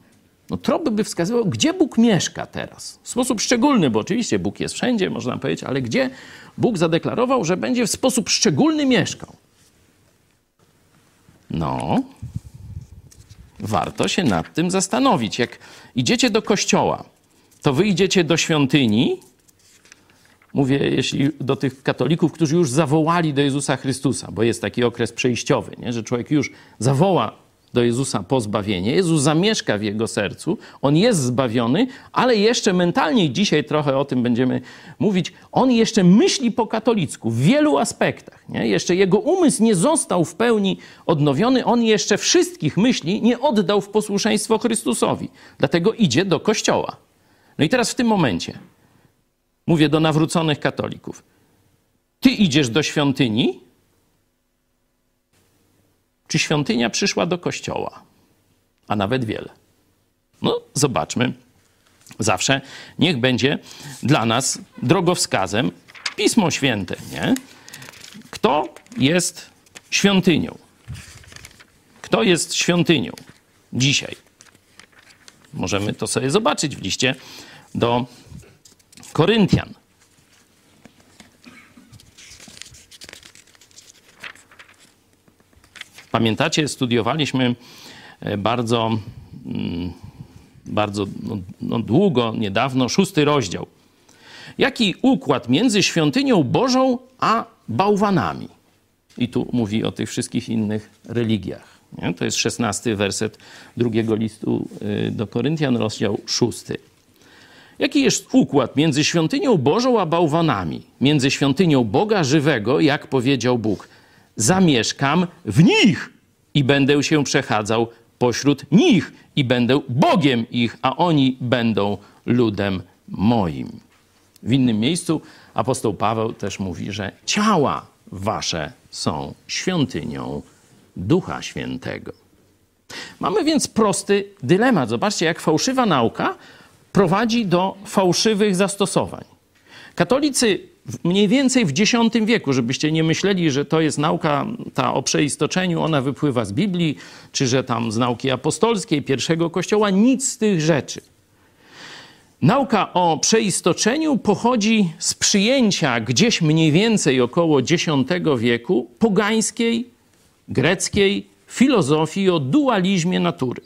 No tropy by wskazywał, gdzie Bóg mieszka teraz. W sposób szczególny, bo oczywiście Bóg jest wszędzie, można powiedzieć, ale gdzie Bóg zadeklarował, że będzie w sposób szczególny mieszkał? No, warto się nad tym zastanowić. Jak idziecie do kościoła, to wyjdziecie do świątyni. Mówię, jeśli do tych katolików, którzy już zawołali do Jezusa Chrystusa, bo jest taki okres przejściowy, nie? że człowiek już zawoła do Jezusa po zbawienie. Jezus zamieszka w jego sercu, on jest zbawiony, ale jeszcze mentalnie, dzisiaj trochę o tym będziemy mówić, on jeszcze myśli po katolicku w wielu aspektach. Nie? Jeszcze jego umysł nie został w pełni odnowiony, on jeszcze wszystkich myśli nie oddał w posłuszeństwo Chrystusowi. Dlatego idzie do kościoła. No i teraz w tym momencie mówię do nawróconych katolików. Ty idziesz do świątyni, czy świątynia przyszła do kościoła? A nawet wiele. No, zobaczmy. Zawsze niech będzie dla nas drogowskazem Pismo Święte, nie? Kto jest świątynią? Kto jest świątynią dzisiaj? Możemy to sobie zobaczyć w liście do Koryntian. Pamiętacie, studiowaliśmy e, bardzo, mm, bardzo no, no długo, niedawno, szósty rozdział. Jaki układ między świątynią Bożą a bałwanami? I tu mówi o tych wszystkich innych religiach. Nie? To jest szesnasty werset drugiego listu y, do Koryntian, rozdział szósty. Jaki jest układ między świątynią Bożą a bałwanami? Między świątynią Boga żywego, jak powiedział Bóg, zamieszkam w nich i będę się przechadzał pośród nich i będę Bogiem ich, a oni będą ludem moim. W innym miejscu apostoł Paweł też mówi, że ciała wasze są świątynią Ducha Świętego. Mamy więc prosty dylemat. Zobaczcie, jak fałszywa nauka prowadzi do fałszywych zastosowań. Katolicy mniej więcej w X wieku, żebyście nie myśleli, że to jest nauka ta o przeistoczeniu, ona wypływa z Biblii, czy że tam z nauki apostolskiej, pierwszego kościoła, nic z tych rzeczy. Nauka o przeistoczeniu pochodzi z przyjęcia gdzieś mniej więcej około X wieku pogańskiej greckiej filozofii o dualizmie natury,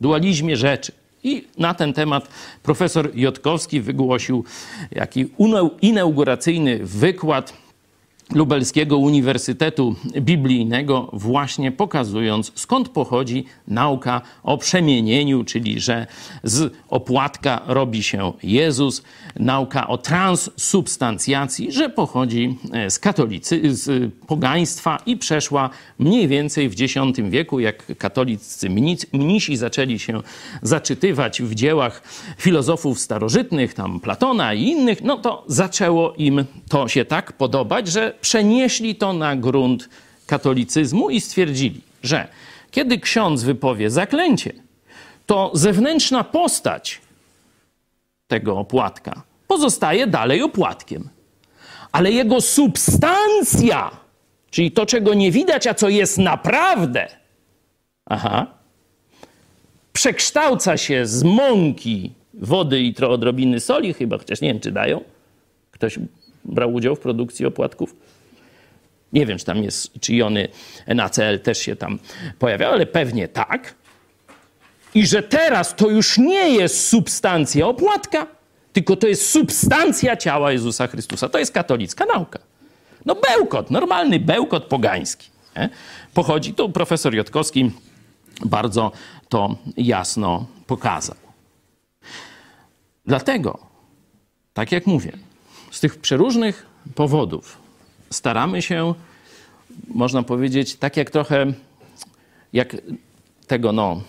dualizmie rzeczy. I na ten temat profesor Jotkowski wygłosił jaki inauguracyjny wykład Lubelskiego Uniwersytetu Biblijnego, właśnie pokazując skąd pochodzi nauka o przemienieniu, czyli że z opłatka robi się Jezus, nauka o transsubstancjacji, że pochodzi e, z katolicy, z pogaństwa i przeszła mniej więcej w X wieku, jak katolicy mnisi zaczęli się zaczytywać w dziełach filozofów starożytnych, tam Platona i innych, no to zaczęło im to się tak podobać, że przenieśli to na grunt katolicyzmu i stwierdzili, że kiedy ksiądz wypowie zaklęcie, to zewnętrzna postać tego opłatka pozostaje dalej opłatkiem. Ale jego substancja, czyli to, czego nie widać, a co jest naprawdę, aha, przekształca się z mąki, wody i trochę odrobiny soli chyba, chociaż nie wiem, czy dają. Ktoś brał udział w produkcji opłatków? Nie wiem, czy tam jest, czy jony NaCl też się tam pojawiały, ale pewnie tak. I że teraz to już nie jest substancja opłatka, tylko to jest substancja ciała Jezusa Chrystusa. To jest katolicka nauka. No bełkot, normalny bełkot pogański. Nie? Pochodzi, tu profesor Jotkowski bardzo to jasno pokazał. Dlatego, tak jak mówię, z tych przeróżnych powodów staramy się, można powiedzieć, tak jak trochę jak tego, no,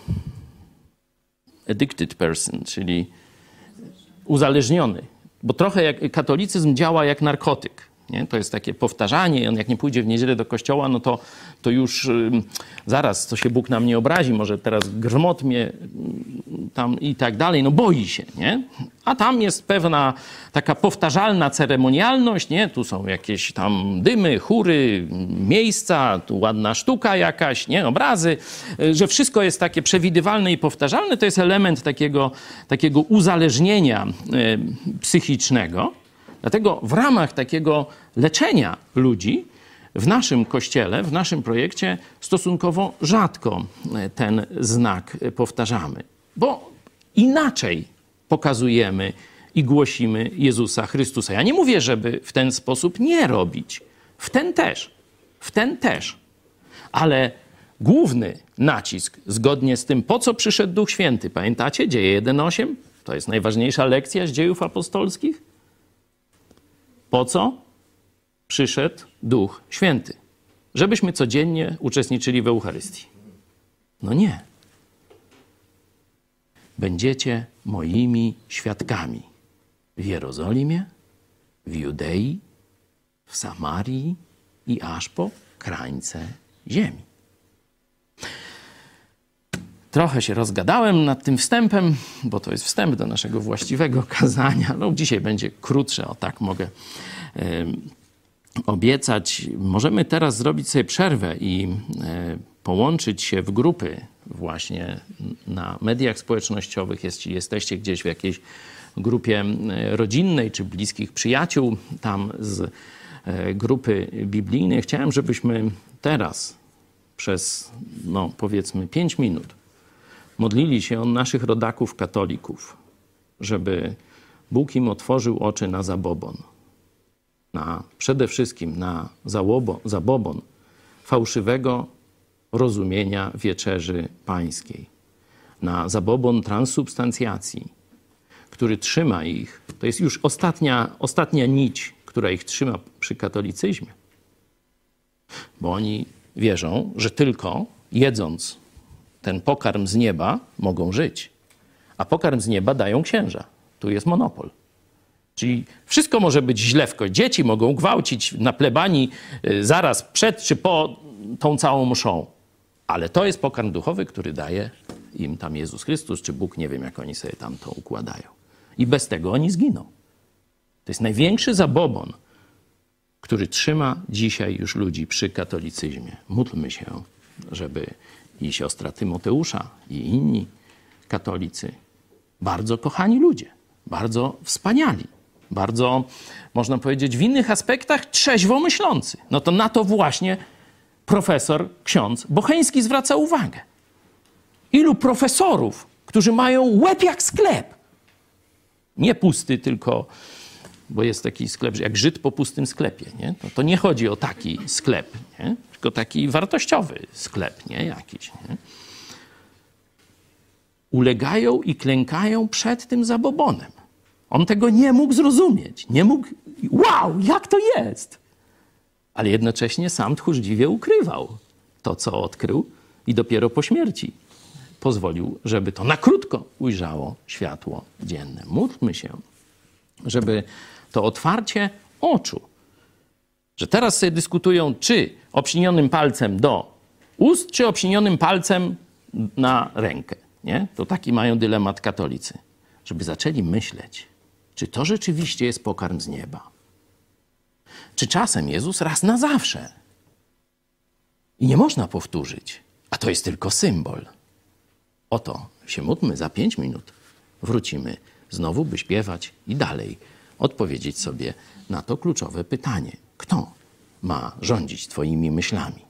addicted person, czyli uzależniony. Bo trochę jak katolicyzm działa jak narkotyk. Nie? To jest takie powtarzanie. On jak nie pójdzie w niedzielę do kościoła, no to, to już zaraz, co się Bóg na mnie obrazi, może teraz grzmot mnie y, tam i tak dalej. No boi się, nie? A tam jest pewna taka powtarzalna ceremonialność, nie? Tu są jakieś tam dymy, chóry, miejsca, tu ładna sztuka jakaś, nie? Obrazy, y, że wszystko jest takie przewidywalne i powtarzalne. To jest element takiego, takiego uzależnienia y, psychicznego. Dlatego w ramach takiego leczenia ludzi w naszym kościele, w naszym projekcie stosunkowo rzadko e, ten znak powtarzamy, bo inaczej pokazujemy i głosimy Jezusa Chrystusa. Ja nie mówię, żeby w ten sposób nie robić. W ten też. W ten też. Ale główny nacisk, zgodnie z tym, po co przyszedł Duch Święty, pamiętacie? Dzieje 1.8? To jest najważniejsza lekcja z dziejów apostolskich. Po co przyszedł Duch Święty? Żebyśmy codziennie uczestniczyli w Eucharystii. No nie. Będziecie moimi świadkami w Jerozolimie, w Judei, w Samarii i aż po krańce ziemi. Trochę się rozgadałem nad tym wstępem, bo to jest wstęp do naszego właściwego kazania. No, dzisiaj będzie krótsze, o tak mogę obiecać. Możemy teraz zrobić sobie przerwę i połączyć się w grupy właśnie na mediach społecznościowych, jeśli jesteście gdzieś w jakiejś grupie rodzinnej czy bliskich przyjaciół tam z e, grupy biblijnej. Chciałem, żebyśmy teraz przez, no powiedzmy, pięć minut modlili się o naszych rodaków katolików, żeby Bóg im otworzył oczy na zabobon. Na, przede wszystkim na załobo, zabobon fałszywego rozumienia wieczerzy pańskiej. Na zabobon transubstancjacji, który trzyma ich. To jest już ostatnia, ostatnia nić, która ich trzyma przy katolicyzmie. Bo oni wierzą, że tylko jedząc ten pokarm z nieba, mogą żyć. A pokarm z nieba dają księża. Tu jest monopol. Czyli wszystko może być źle w. Dzieci mogą gwałcić na plebanii y, zaraz przed czy po tą całą mszą. Ale to jest pokarm duchowy, który daje im tam Jezus Chrystus, czy Bóg, nie wiem jak oni sobie tam to układają. I bez tego oni zginą. To jest największy zabobon, który trzyma dzisiaj już ludzi przy katolicyzmie. Módlmy się, żeby i siostra Tymoteusza i inni katolicy, bardzo kochani ludzie, bardzo wspaniali, bardzo, można powiedzieć, w innych aspektach trzeźwo myślący. No to na to właśnie profesor, ksiądz Bocheński zwraca uwagę. Ilu profesorów, którzy mają łeb jak sklep, nie pusty, tylko bo jest taki sklep, jak Żyd po pustym sklepie. Nie? To, to nie chodzi o taki sklep, nie? Tylko taki wartościowy sklep nie? jakiś. Nie? Ulegają i klękają przed tym zabobonem. On tego nie mógł zrozumieć. Nie mógł. Wow, jak to jest? Ale jednocześnie sam tchórzliwie ukrywał to, co odkrył, i dopiero po śmierci pozwolił, żeby to na krótko ujrzało światło dzienne. Módlmy się, żeby to otwarcie oczu. Że teraz sobie dyskutują, czy obścinionym palcem do ust, czy obścinionym palcem na rękę. Nie? To taki mają dylemat katolicy. Żeby zaczęli myśleć, Czy to rzeczywiście jest pokarm z nieba? Czy czasem Jezus raz na zawsze? I nie można powtórzyć, a to jest tylko symbol. Oto się módlmy za pięć minut. Wrócimy znowu, by śpiewać i dalej odpowiedzieć sobie na to kluczowe pytanie: kto ma rządzić Twoimi myślami?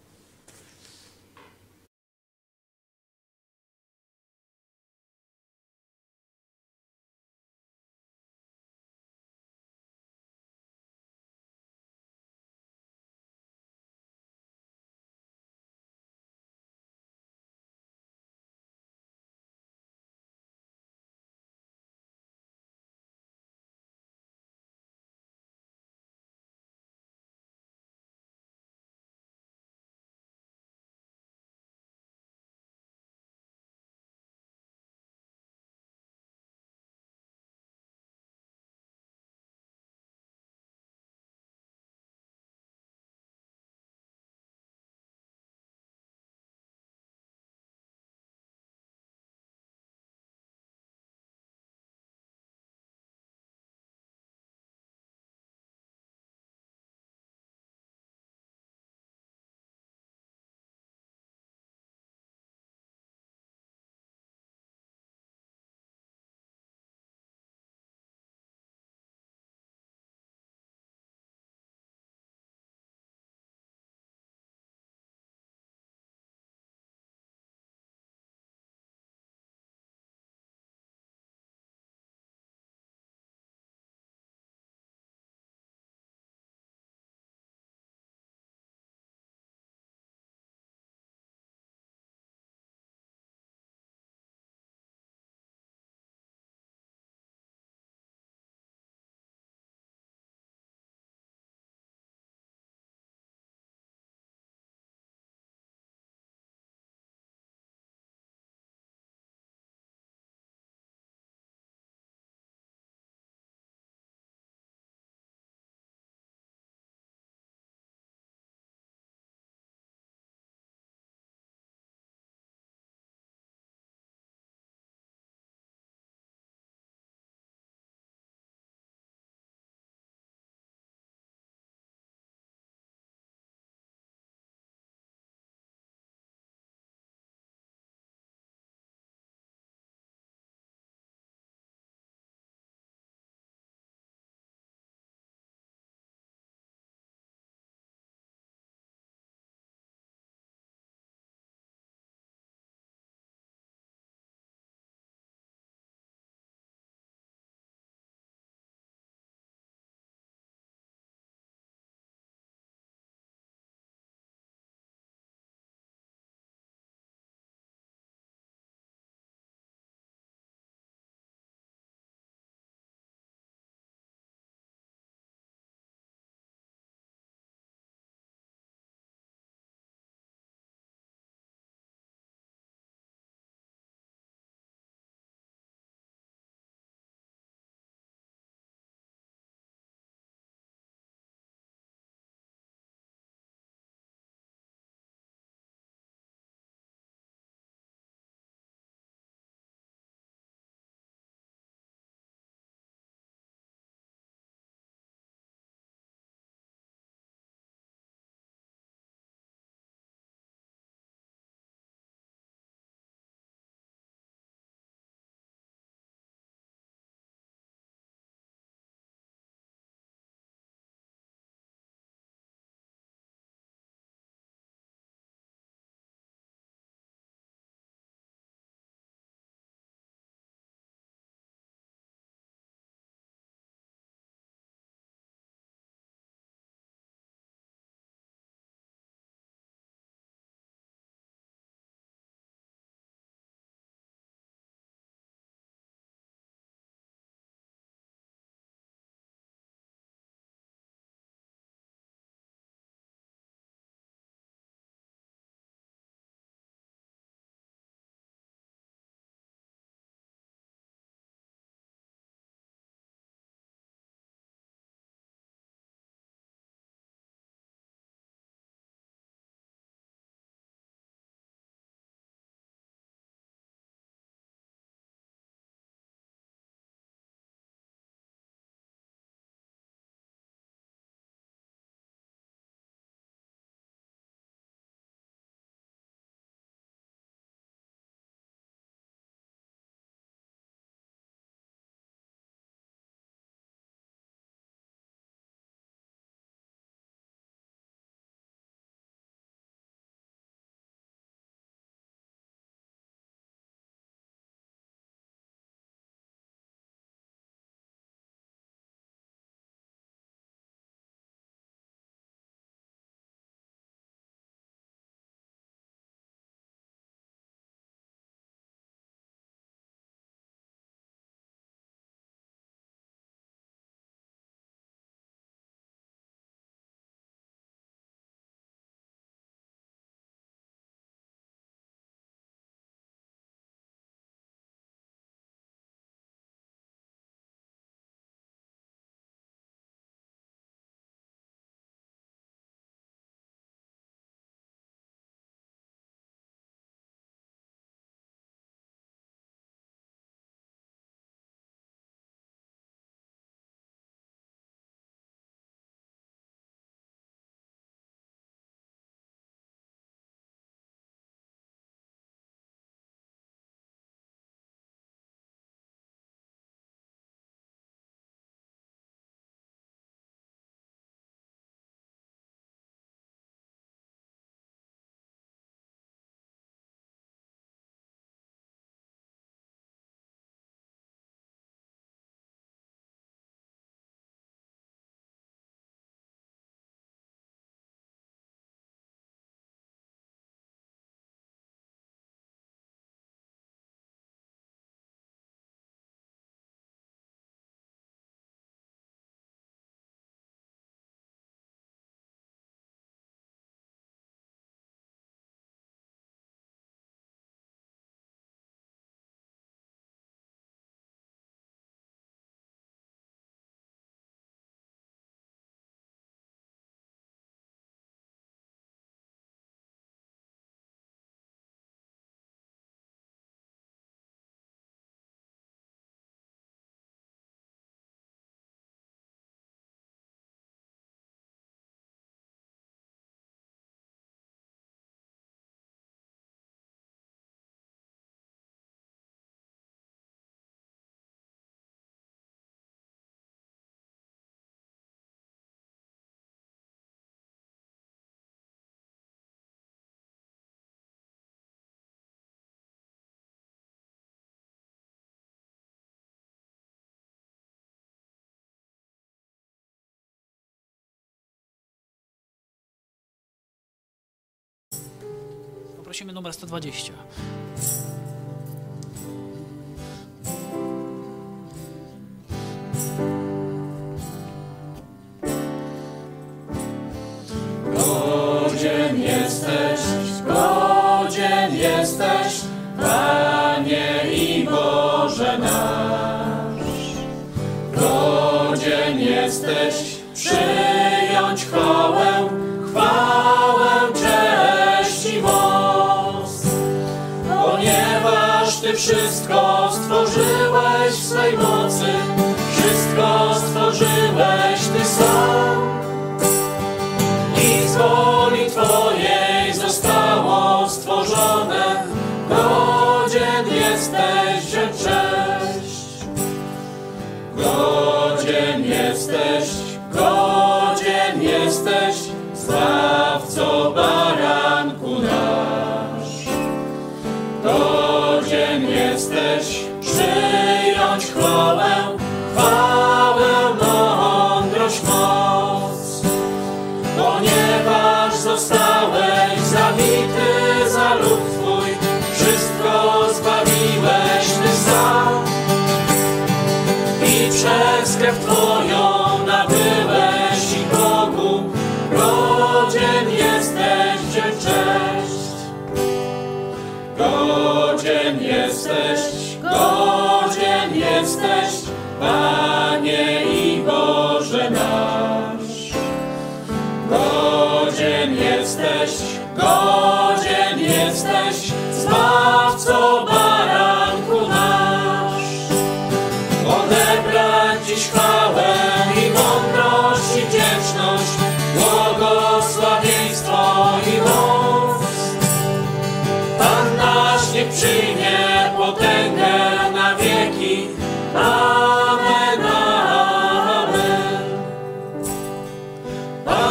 prosimy numer 120.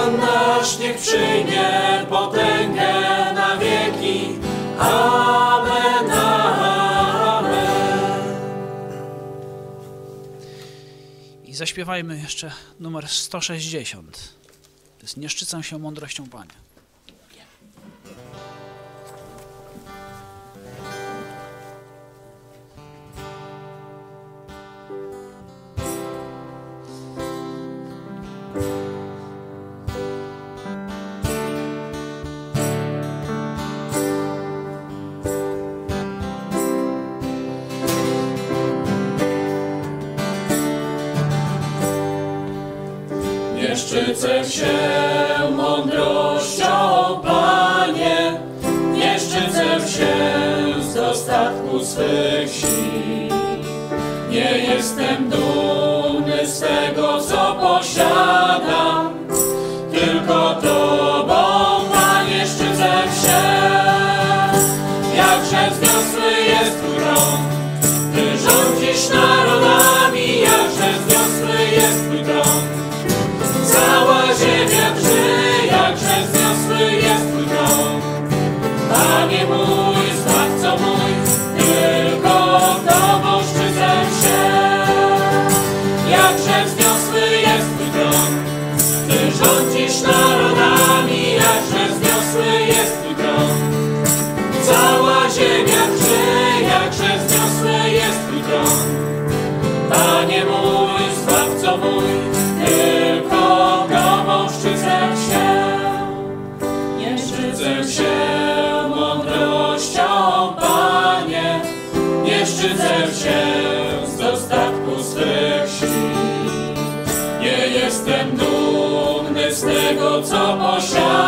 Pan nasz niech przyjmie potęgę na wieki. Amen, amen. I zaśpiewajmy jeszcze numer 160. To jest Nie się mądrością Pania. Krishna shall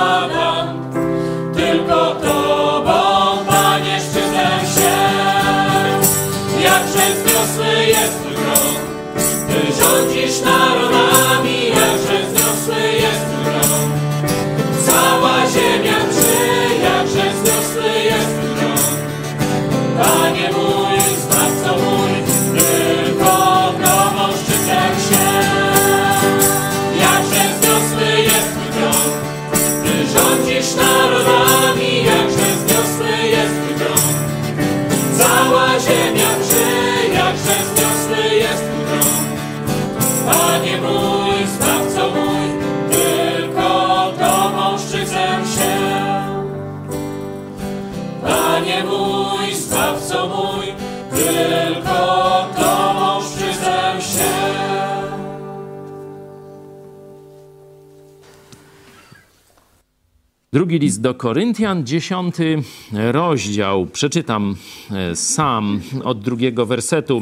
Drugi list do Koryntian, dziesiąty rozdział. Przeczytam e, sam od drugiego wersetu.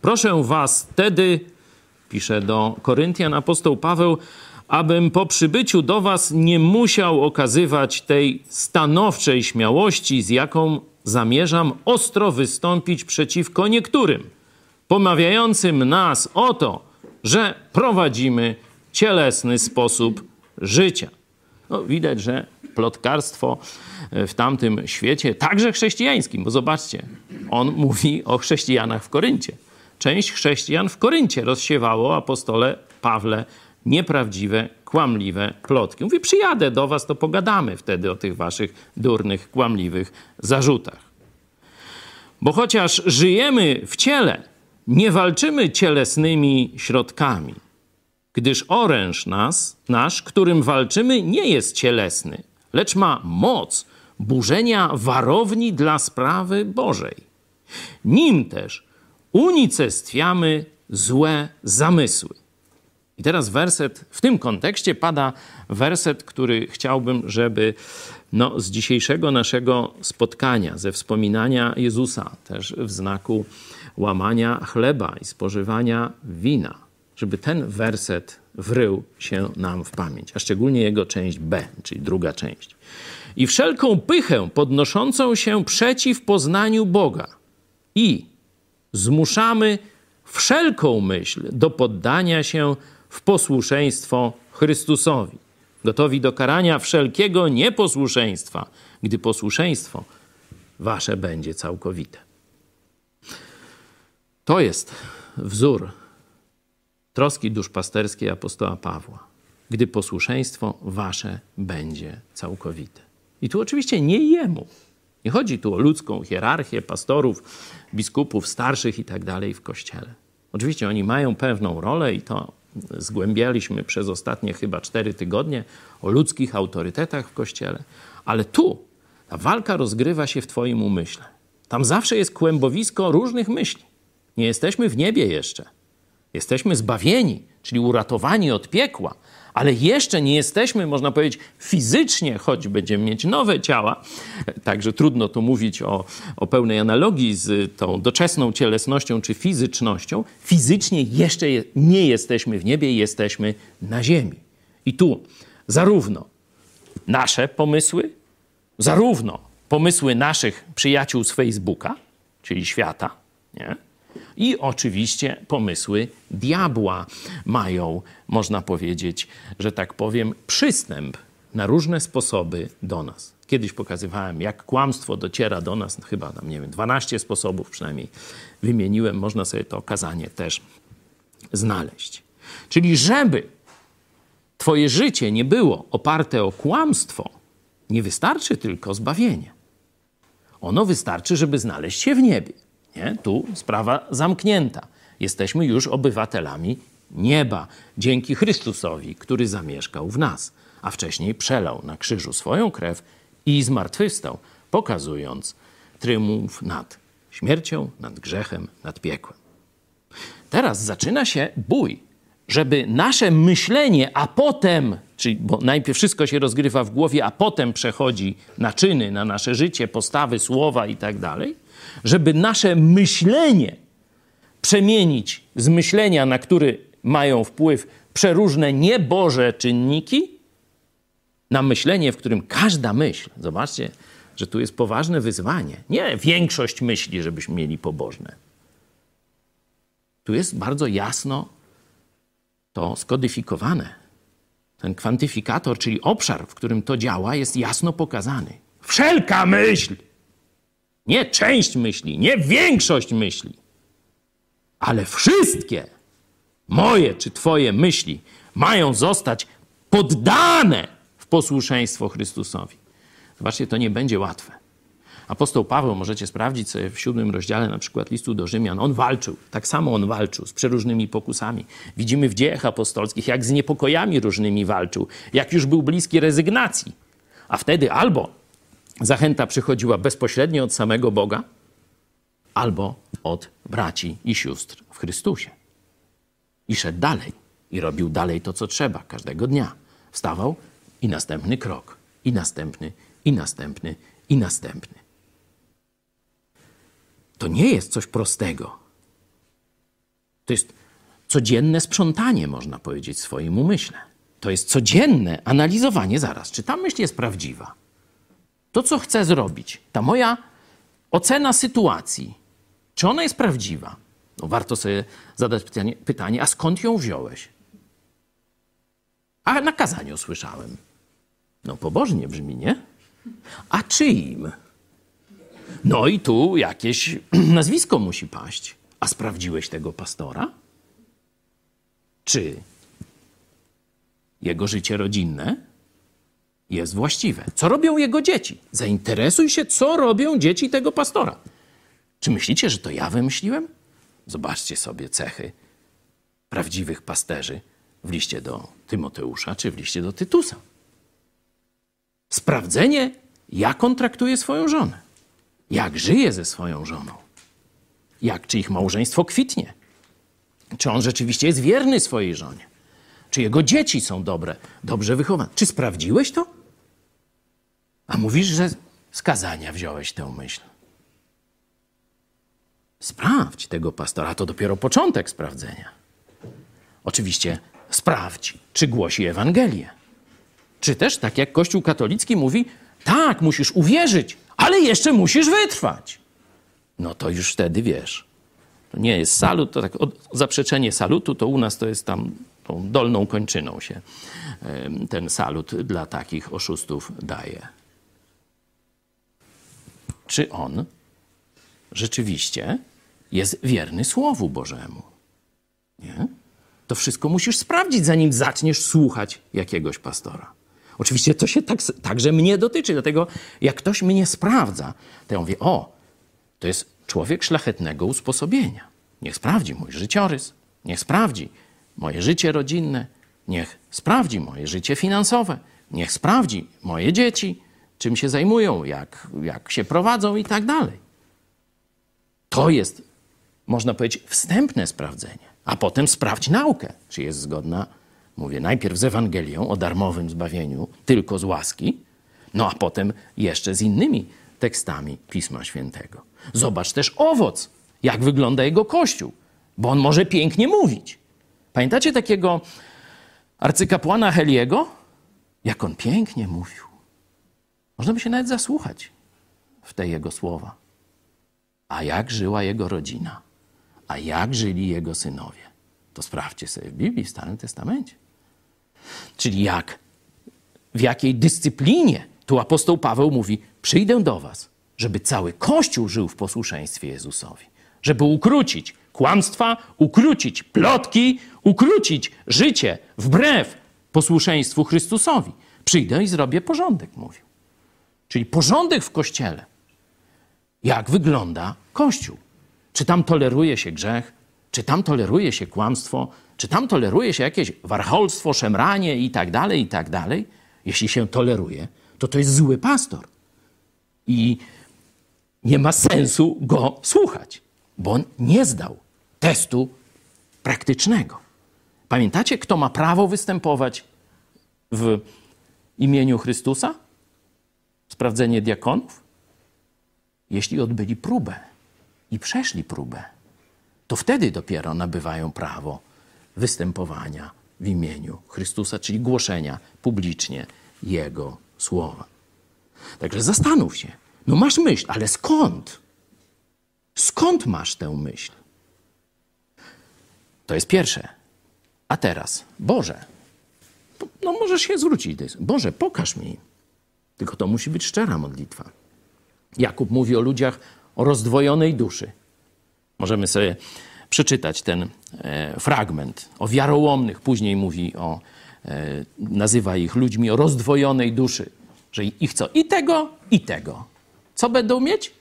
Proszę was wtedy, pisze do Koryntian apostoł Paweł, abym po przybyciu do was nie musiał okazywać tej stanowczej śmiałości, z jaką zamierzam ostro wystąpić przeciwko niektórym, pomawiającym nas o to, że prowadzimy cielesny sposób życia. No, widać, że plotkarstwo w tamtym świecie, także chrześcijańskim, bo zobaczcie, on mówi o chrześcijanach w Koryncie. Część chrześcijan w Koryncie rozsiewało apostole Pawle nieprawdziwe, kłamliwe plotki. Mówi, przyjadę do was, to pogadamy wtedy o tych waszych durnych, kłamliwych zarzutach. Bo chociaż żyjemy w ciele, nie walczymy cielesnymi środkami, gdyż oręż nas, nasz, którym walczymy, nie jest cielesny, lecz ma moc burzenia warowni dla sprawy Bożej. Nim też unicestwiamy złe zamysły. I teraz werset, w tym kontekście pada werset, który chciałbym, żeby no, z dzisiejszego naszego spotkania, ze wspominania Jezusa, też w znaku łamania chleba i spożywania wina, żeby ten werset wrył się nam w pamięć, a szczególnie jego część B, czyli druga część. I wszelką pychę podnoszącą się przeciw poznaniu Boga i zmuszamy wszelką myśl do poddania się w posłuszeństwo Chrystusowi, gotowi do karania wszelkiego nieposłuszeństwa, gdy posłuszeństwo wasze będzie całkowite. To jest wzór troski duszpasterskiej apostoła Pawła, gdy posłuszeństwo wasze będzie całkowite. I tu oczywiście nie jemu. Nie chodzi tu o ludzką hierarchię pastorów, biskupów, starszych i tak dalej w kościele. Oczywiście oni mają pewną rolę i to zgłębialiśmy przez ostatnie chyba cztery tygodnie o ludzkich autorytetach w kościele, ale tu ta walka rozgrywa się w Twoim umyśle. Tam zawsze jest kłębowisko różnych myśli. Nie jesteśmy w niebie jeszcze. Jesteśmy zbawieni, czyli uratowani od piekła, ale jeszcze nie jesteśmy, można powiedzieć, fizycznie, choć będziemy mieć nowe ciała, także trudno tu mówić o, o pełnej analogii z tą doczesną cielesnością czy fizycznością, fizycznie jeszcze nie jesteśmy w niebie, jesteśmy na ziemi. I tu zarówno nasze pomysły, zarówno pomysły naszych przyjaciół z Facebooka, czyli świata, nie? I oczywiście pomysły diabła mają, można powiedzieć, że tak powiem, przystęp na różne sposoby do nas. Kiedyś pokazywałem, jak kłamstwo dociera do nas, no chyba tam, nie wiem, 12 sposobów przynajmniej wymieniłem, można sobie to okazanie też znaleźć. Czyli żeby Twoje życie nie było oparte o kłamstwo, nie wystarczy tylko zbawienie. Ono wystarczy, żeby znaleźć się w niebie. Nie? Tu sprawa zamknięta. Jesteśmy już obywatelami nieba dzięki Chrystusowi, który zamieszkał w nas, a wcześniej przelał na krzyżu swoją krew i zmartwychwstał, pokazując triumf nad śmiercią, nad grzechem, nad piekłem. Teraz zaczyna się bój, żeby nasze myślenie, a potem, czyli bo najpierw wszystko się rozgrywa w głowie, a potem przechodzi na czyny, na nasze życie, postawy, słowa i tak dalej, żeby nasze myślenie przemienić z myślenia, na który mają wpływ przeróżne nieboże czynniki, na myślenie, w którym każda myśl, zobaczcie, że tu jest poważne wyzwanie. Nie większość myśli, żebyśmy mieli pobożne. Tu jest bardzo jasno to skodyfikowane. Ten kwantyfikator, czyli obszar, w którym to działa, jest jasno pokazany. Wszelka myśl nie część myśli, nie większość myśli, ale wszystkie moje czy Twoje myśli mają zostać poddane w posłuszeństwo Chrystusowi. Zobaczcie, to nie będzie łatwe. Apostoł Paweł, możecie sprawdzić sobie w siódmym rozdziale na przykład listu do Rzymian, on walczył, tak samo on walczył z przeróżnymi pokusami. Widzimy w dziejach apostolskich, jak z niepokojami różnymi walczył, jak już był bliski rezygnacji. A wtedy albo zachęta przychodziła bezpośrednio od samego Boga albo od braci i sióstr w Chrystusie. I szedł dalej i robił dalej to, co trzeba każdego dnia. Wstawał i następny krok. i następny, i następny, i następny. To nie jest coś prostego. To jest codzienne sprzątanie, można powiedzieć, w swoim umyśle. To jest codzienne analizowanie zaraz, czy ta myśl jest prawdziwa. To, co chcę zrobić, ta moja ocena sytuacji, czy ona jest prawdziwa? No, warto sobie zadać pytanie, pytanie, a skąd ją wziąłeś? A na kazaniu słyszałem. No pobożnie brzmi, nie? A czyim? No i tu jakieś nazwisko musi paść. A sprawdziłeś tego pastora? Czy jego życie rodzinne jest właściwe? Co robią jego dzieci? Zainteresuj się, co robią dzieci tego pastora. Czy myślicie, że to ja wymyśliłem? Zobaczcie sobie cechy prawdziwych pasterzy w liście do Tymoteusza czy w liście do Tytusa. Sprawdzenie, jak on traktuje swoją żonę, jak żyje ze swoją żoną, jak czy ich małżeństwo kwitnie, czy on rzeczywiście jest wierny swojej żonie, czy jego dzieci są dobre, dobrze wychowane. Czy sprawdziłeś to? A mówisz, że z kazania wziąłeś tę myśl. Sprawdź tego pastora, to dopiero początek sprawdzenia. Oczywiście sprawdź, czy głosi Ewangelię. Czy też, tak jak Kościół katolicki mówi, tak, musisz uwierzyć, ale jeszcze musisz wytrwać. No to już wtedy wiesz. To nie jest salut, to tak zaprzeczenie salutu, to u nas to jest tam tą dolną kończyną się ten salut dla takich oszustów daje. Czy on rzeczywiście jest wierny Słowu Bożemu? Nie? To wszystko musisz sprawdzić, zanim zaczniesz słuchać jakiegoś pastora. Oczywiście to się tak, także mnie dotyczy, dlatego jak ktoś mnie sprawdza, to ja mówię, o, to jest człowiek szlachetnego usposobienia. Niech sprawdzi mój życiorys, niech sprawdzi moje życie rodzinne, niech sprawdzi moje życie finansowe, niech sprawdzi moje dzieci, czym się zajmują, jak, jak się prowadzą i tak dalej. To jest, można powiedzieć, wstępne sprawdzenie, a potem sprawdź naukę, czy jest zgodna Mówię najpierw z Ewangelią o darmowym zbawieniu tylko z łaski, no a potem jeszcze z innymi tekstami Pisma Świętego. Zobacz też owoc, jak wygląda jego kościół, bo on może pięknie mówić. Pamiętacie takiego arcykapłana Heliego? Jak on pięknie mówił. Można by się nawet zasłuchać w te jego słowa. A jak żyła jego rodzina? A jak żyli jego synowie? To sprawdźcie sobie w Biblii, w Starym Testamencie. Czyli jak, w jakiej dyscyplinie tu apostoł Paweł mówi: Przyjdę do Was, żeby cały Kościół żył w posłuszeństwie Jezusowi, żeby ukrócić kłamstwa, ukrócić plotki, ukrócić życie wbrew posłuszeństwu Chrystusowi. Przyjdę i zrobię porządek, mówił. Czyli porządek w kościele. Jak wygląda Kościół? Czy tam toleruje się grzech? Czy tam toleruje się kłamstwo? Czy tam toleruje się jakieś warcholstwo, szemranie i tak dalej, i tak dalej? Jeśli się toleruje, to to jest zły pastor. I nie ma sensu go słuchać, bo on nie zdał testu praktycznego. Pamiętacie, kto ma prawo występować w imieniu Chrystusa? Sprawdzenie diakonów? Jeśli odbyli próbę i przeszli próbę, to wtedy dopiero nabywają prawo występowania w imieniu Chrystusa, czyli głoszenia publicznie Jego słowa. Także zastanów się. No masz myśl, ale skąd? Skąd masz tę myśl? To jest pierwsze. A teraz, Boże, no możesz się zwrócić. Boże, pokaż mi. Tylko to musi być szczera modlitwa. Jakub mówi o ludziach o rozdwojonej duszy. Możemy sobie przeczytać ten e, fragment o wiarołomnych. Później mówi o, e, nazywa ich ludźmi o rozdwojonej duszy, że ich co? I tego, i tego. Co będą mieć?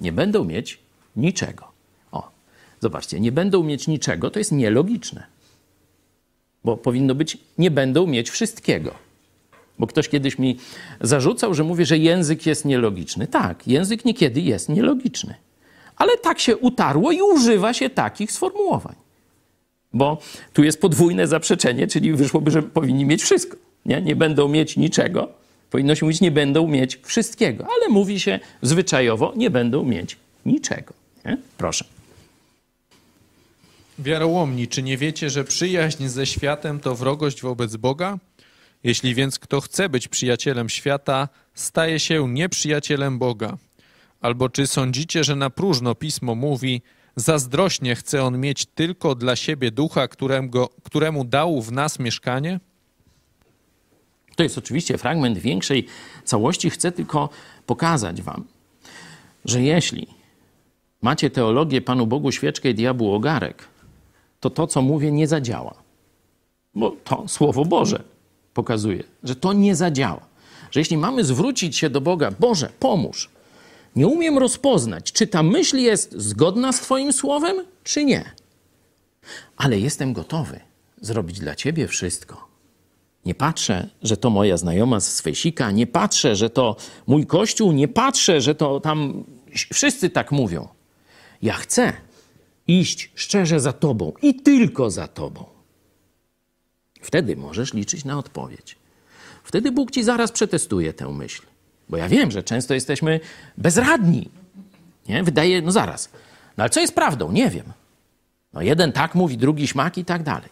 Nie będą mieć niczego. O, zobaczcie, nie będą mieć niczego, to jest nielogiczne. Bo powinno być, nie będą mieć wszystkiego. Bo ktoś kiedyś mi zarzucał, że mówię, że język jest nielogiczny. Tak, język niekiedy jest nielogiczny. Ale tak się utarło i używa się takich sformułowań. Bo tu jest podwójne zaprzeczenie, czyli wyszłoby, że powinni mieć wszystko. Nie, nie będą mieć niczego, Powinno się mówić, nie będą mieć wszystkiego, ale mówi się zwyczajowo, nie będą mieć niczego. Nie? Proszę. Wiarołomni, czy nie wiecie, że przyjaźń ze światem to wrogość wobec Boga? Jeśli więc kto chce być przyjacielem świata, staje się nieprzyjacielem Boga. Albo czy sądzicie, że na próżno pismo mówi, zazdrośnie chce on mieć tylko dla siebie ducha, któremu, któremu dał w nas mieszkanie? To jest oczywiście fragment większej całości. Chcę tylko pokazać Wam, że jeśli macie teologię Panu Bogu świeczkę i diabłu ogarek, to to, co mówię, nie zadziała. Bo to Słowo Boże pokazuje, że to nie zadziała. Że jeśli mamy zwrócić się do Boga, Boże, pomóż, nie umiem rozpoznać, czy ta myśl jest zgodna z Twoim słowem, czy nie. Ale jestem gotowy zrobić dla Ciebie wszystko. Nie patrzę, że to moja znajoma z Fejsika, nie patrzę, że to mój kościół, nie patrzę, że to tam wszyscy tak mówią. Ja chcę iść szczerze za Tobą i tylko za Tobą. Wtedy możesz liczyć na odpowiedź. Wtedy Bóg ci zaraz przetestuje tę myśl. Bo ja wiem, że często jesteśmy bezradni. Nie? Wydaje, no zaraz. No ale co jest prawdą? Nie wiem. No jeden tak mówi, drugi śmak i tak dalej.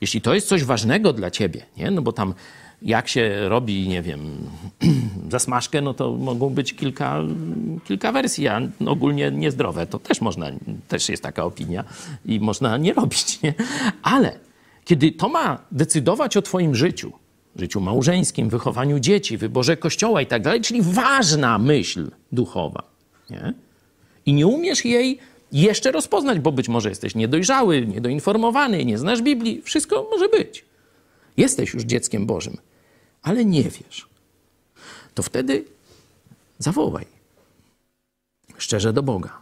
Jeśli to jest coś ważnego dla ciebie, nie? no bo tam jak się robi, nie wiem, zasmażkę, no to mogą być kilka, kilka wersji, a ogólnie niezdrowe. To też można, też jest taka opinia i można nie robić, nie? Ale kiedy to ma decydować o twoim życiu, życiu małżeńskim, wychowaniu dzieci, wyborze kościoła i tak dalej, czyli ważna myśl duchowa, nie? I nie umiesz jej jeszcze rozpoznać, bo być może jesteś niedojrzały, niedoinformowany, nie znasz Biblii, wszystko może być. Jesteś już dzieckiem Bożym, ale nie wiesz. To wtedy zawołaj szczerze do Boga,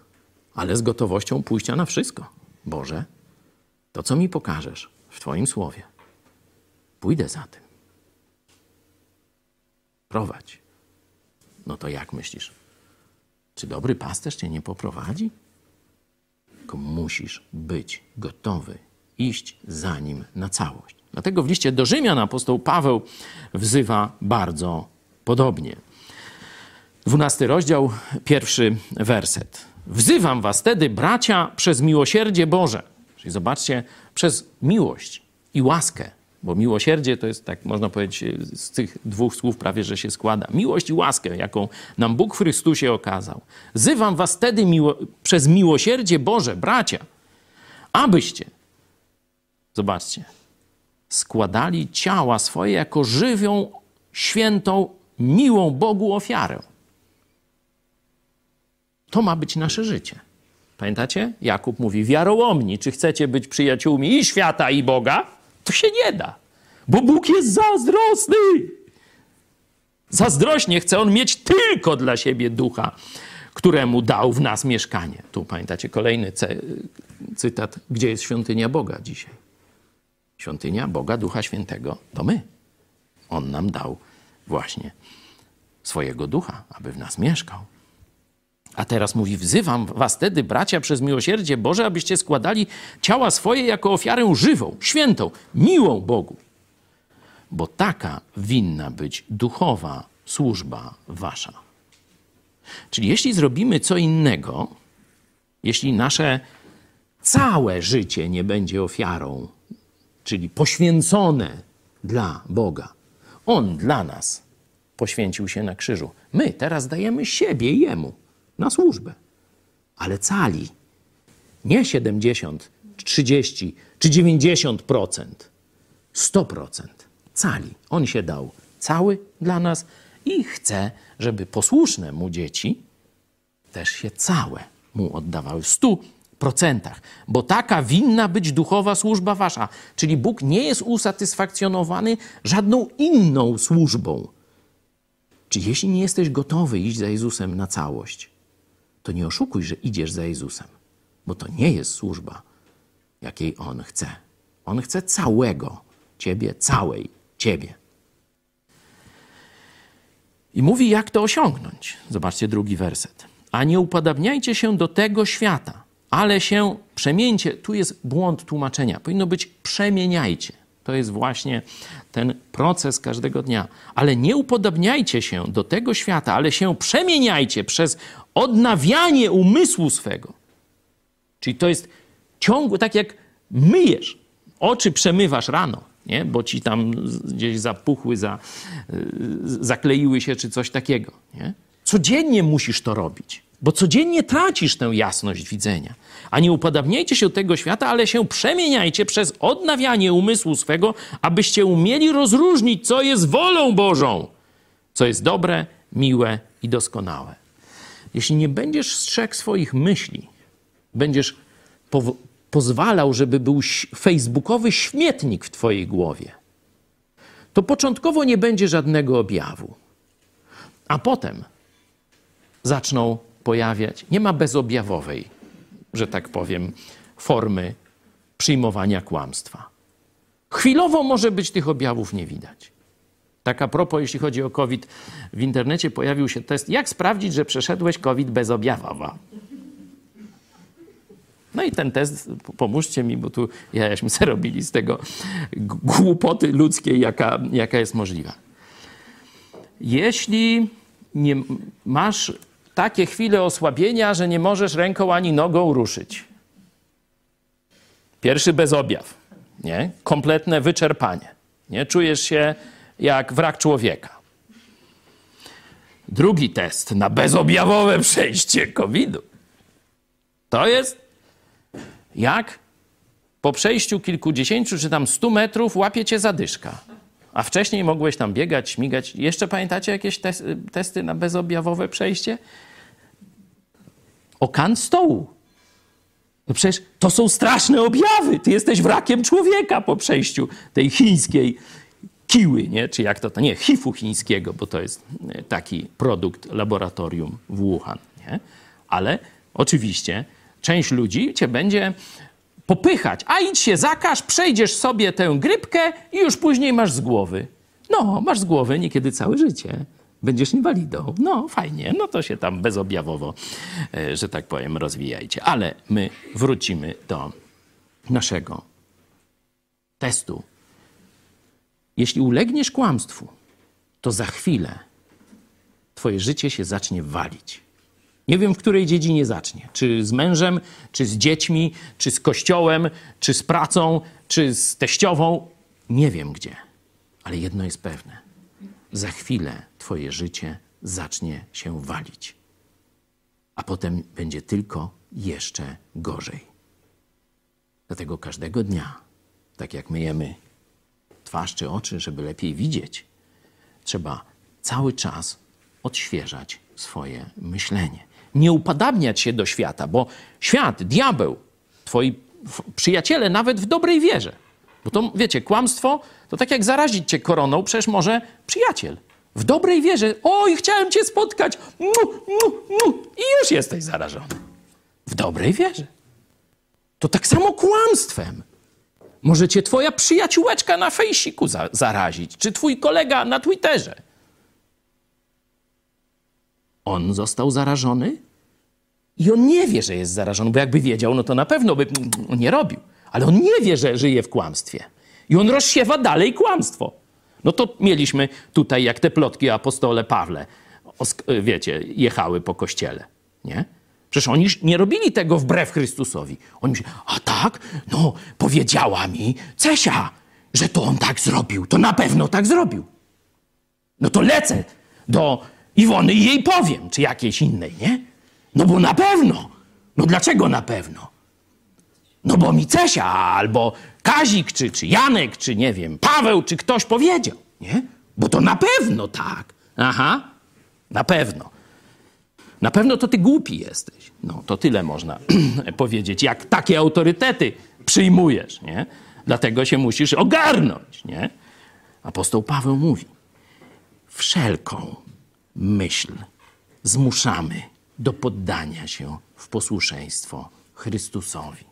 ale z gotowością pójścia na wszystko. Boże, to co mi pokażesz w Twoim słowie, pójdę za tym. Prowadź. No to jak myślisz? Czy dobry pasterz cię nie poprowadzi? Tylko musisz być gotowy iść za nim na całość. Dlatego w liście do Rzymian apostoł Paweł wzywa bardzo podobnie. Dwunasty rozdział, pierwszy werset. Wzywam was tedy, bracia, przez miłosierdzie Boże. Czyli zobaczcie, przez miłość i łaskę, bo miłosierdzie to jest, tak można powiedzieć, z tych dwóch słów prawie, że się składa. Miłość i łaskę, jaką nam Bóg w Chrystusie okazał. Wzywam was tedy miło przez miłosierdzie Boże, bracia, abyście, zobaczcie, składali ciała swoje jako żywią, świętą, miłą Bogu ofiarę. To ma być nasze życie. Pamiętacie? Jakub mówi, wiarołomni, czy chcecie być przyjaciółmi i świata, i Boga? To się nie da, bo Bóg jest zazdrosny. Zazdrośnie chce On mieć tylko dla siebie ducha, któremu dał w nas mieszkanie. Tu pamiętacie kolejny cytat, gdzie jest świątynia Boga dzisiaj? Świątynia Boga, Ducha Świętego to my. On nam dał właśnie swojego ducha, aby w nas mieszkał. A teraz mówi: Wzywam was wtedy, bracia, przez miłosierdzie Boże, abyście składali ciała swoje jako ofiarę żywą, świętą, miłą Bogu. Bo taka winna być duchowa służba wasza. Czyli jeśli zrobimy co innego, jeśli nasze całe życie nie będzie ofiarą, czyli poświęcone dla Boga, On dla nas poświęcił się na krzyżu. My teraz dajemy siebie Jemu na służbę. Ale cali. Nie 70, 30 czy 90%. 100%. Cali. On się dał cały dla nas i chce, żeby posłuszne mu dzieci też się całe mu oddawały. W 100%. Bo taka winna być duchowa służba wasza. Czyli Bóg nie jest usatysfakcjonowany żadną inną służbą. Czy jeśli nie jesteś gotowy iść za Jezusem na całość, to nie oszukuj, że idziesz za Jezusem, bo to nie jest służba, jakiej On chce. On chce całego Ciebie, całej Ciebie. I mówi, jak to osiągnąć. Zobaczcie drugi werset. A nie upodabniajcie się do tego świata, ale się przemieńcie. Tu jest błąd tłumaczenia. Powinno być przemieniajcie. To jest właśnie ten proces każdego dnia. Ale nie upodobniajcie się do tego świata, ale się przemieniajcie przez odnawianie umysłu swego. Czyli to jest ciągłe, tak jak myjesz. Oczy przemywasz rano, nie? bo ci tam gdzieś zapuchły, za, y, zakleiły się czy coś takiego. Nie? Codziennie musisz to robić, bo codziennie tracisz tę jasność widzenia. A nie upodabniajcie się tego świata, ale się przemieniajcie przez odnawianie umysłu swego, abyście umieli rozróżnić, co jest wolą Bożą, co jest dobre, miłe i doskonałe. Jeśli nie będziesz strzegł swoich myśli, będziesz pozwalał, żeby był facebookowy śmietnik w twojej głowie, to początkowo nie będzie żadnego objawu. A potem zaczną pojawiać, nie ma bezobjawowej, że tak powiem, formy przyjmowania kłamstwa. Chwilowo może być tych objawów nie widać. Tak a propos, jeśli chodzi o COVID, w internecie pojawił się test, jak sprawdzić, że przeszedłeś COVID bezobjawowo. No i ten test, pomóżcie mi, bo tu jaśmy sobie robili z tego głupoty ludzkiej, jaka, jaka jest możliwa. Jeśli nie masz takie chwile osłabienia, że nie możesz ręką ani nogą ruszyć. Pierwszy bezobjaw, nie? Kompletne wyczerpanie. Nie? Czujesz się jak wrak człowieka. Drugi test na bezobjawowe przejście COVID-u. To jest jak po przejściu kilkudziesięciu czy tam stu metrów łapie cię zadyszka. A wcześniej mogłeś tam biegać, śmigać. Jeszcze pamiętacie jakieś testy na bezobjawowe przejście? O kan stołu. No przecież to są straszne objawy. Ty jesteś wrakiem człowieka po przejściu tej chińskiej kiły, nie? czy jak to, to nie, hifu chińskiego, bo to jest e, taki produkt laboratorium w Wuhan. Nie? Ale oczywiście część ludzi cię będzie popychać. A idź się zakaż, przejdziesz sobie tę grypkę i już później masz z głowy. No, masz z głowy niekiedy całe życie. Będziesz inwalidą. No, fajnie, no to się tam bezobjawowo, e, że tak powiem, rozwijajcie. Ale my wrócimy do naszego testu. Jeśli ulegniesz kłamstwu, to za chwilę twoje życie się zacznie walić. Nie wiem, w której dziedzinie zacznie. Czy z mężem, czy z dziećmi, czy z kościołem, czy z pracą, czy z teściową. Nie wiem gdzie. Ale jedno jest pewne. Za chwilę twoje życie zacznie się walić. A potem będzie tylko jeszcze gorzej. Dlatego każdego dnia, tak jak myjemy twarz czy oczy, żeby lepiej widzieć, trzeba cały czas odświeżać swoje myślenie nie upadabniać się do świata, bo świat, diabeł, twoi przyjaciele nawet w dobrej wierze. Bo to, wiecie, kłamstwo to tak jak zarazić cię koroną, przecież może przyjaciel. W dobrej wierze, oj, chciałem cię spotkać, mu, mu, mu, i już jesteś zarażony. W dobrej wierze. To tak samo kłamstwem. Może cię twoja przyjaciółeczka na fejsiku za zarazić, czy twój kolega na Twitterze. On został zarażony i on nie wie, że jest zarażony, bo jakby wiedział, no to na pewno by nie robił. Ale on nie wie, że żyje w kłamstwie. I on rozsiewa dalej kłamstwo. No to mieliśmy tutaj, jak te plotki o apostole Pawle, wiecie, jechały po kościele, nie? Przecież oni nie robili tego wbrew Chrystusowi. Oni myśleli, a tak? No, powiedziała mi Cesia, że to on tak zrobił. To na pewno tak zrobił. No to lecę do Iwony i jej powiem, czy jakiejś innej, nie? No bo na pewno. No dlaczego na pewno? No bo mi Cesia albo Kazik, czy, czy Janek, czy nie wiem, Paweł, czy ktoś powiedział, nie? Bo to na pewno tak. Aha, na pewno. Na pewno to ty głupi jesteś. No to tyle można powiedzieć, jak takie autorytety przyjmujesz, nie? Dlatego się musisz ogarnąć, nie? Apostoł Paweł mówi, wszelką myśl zmuszamy do poddania się w posłuszeństwo Chrystusowi.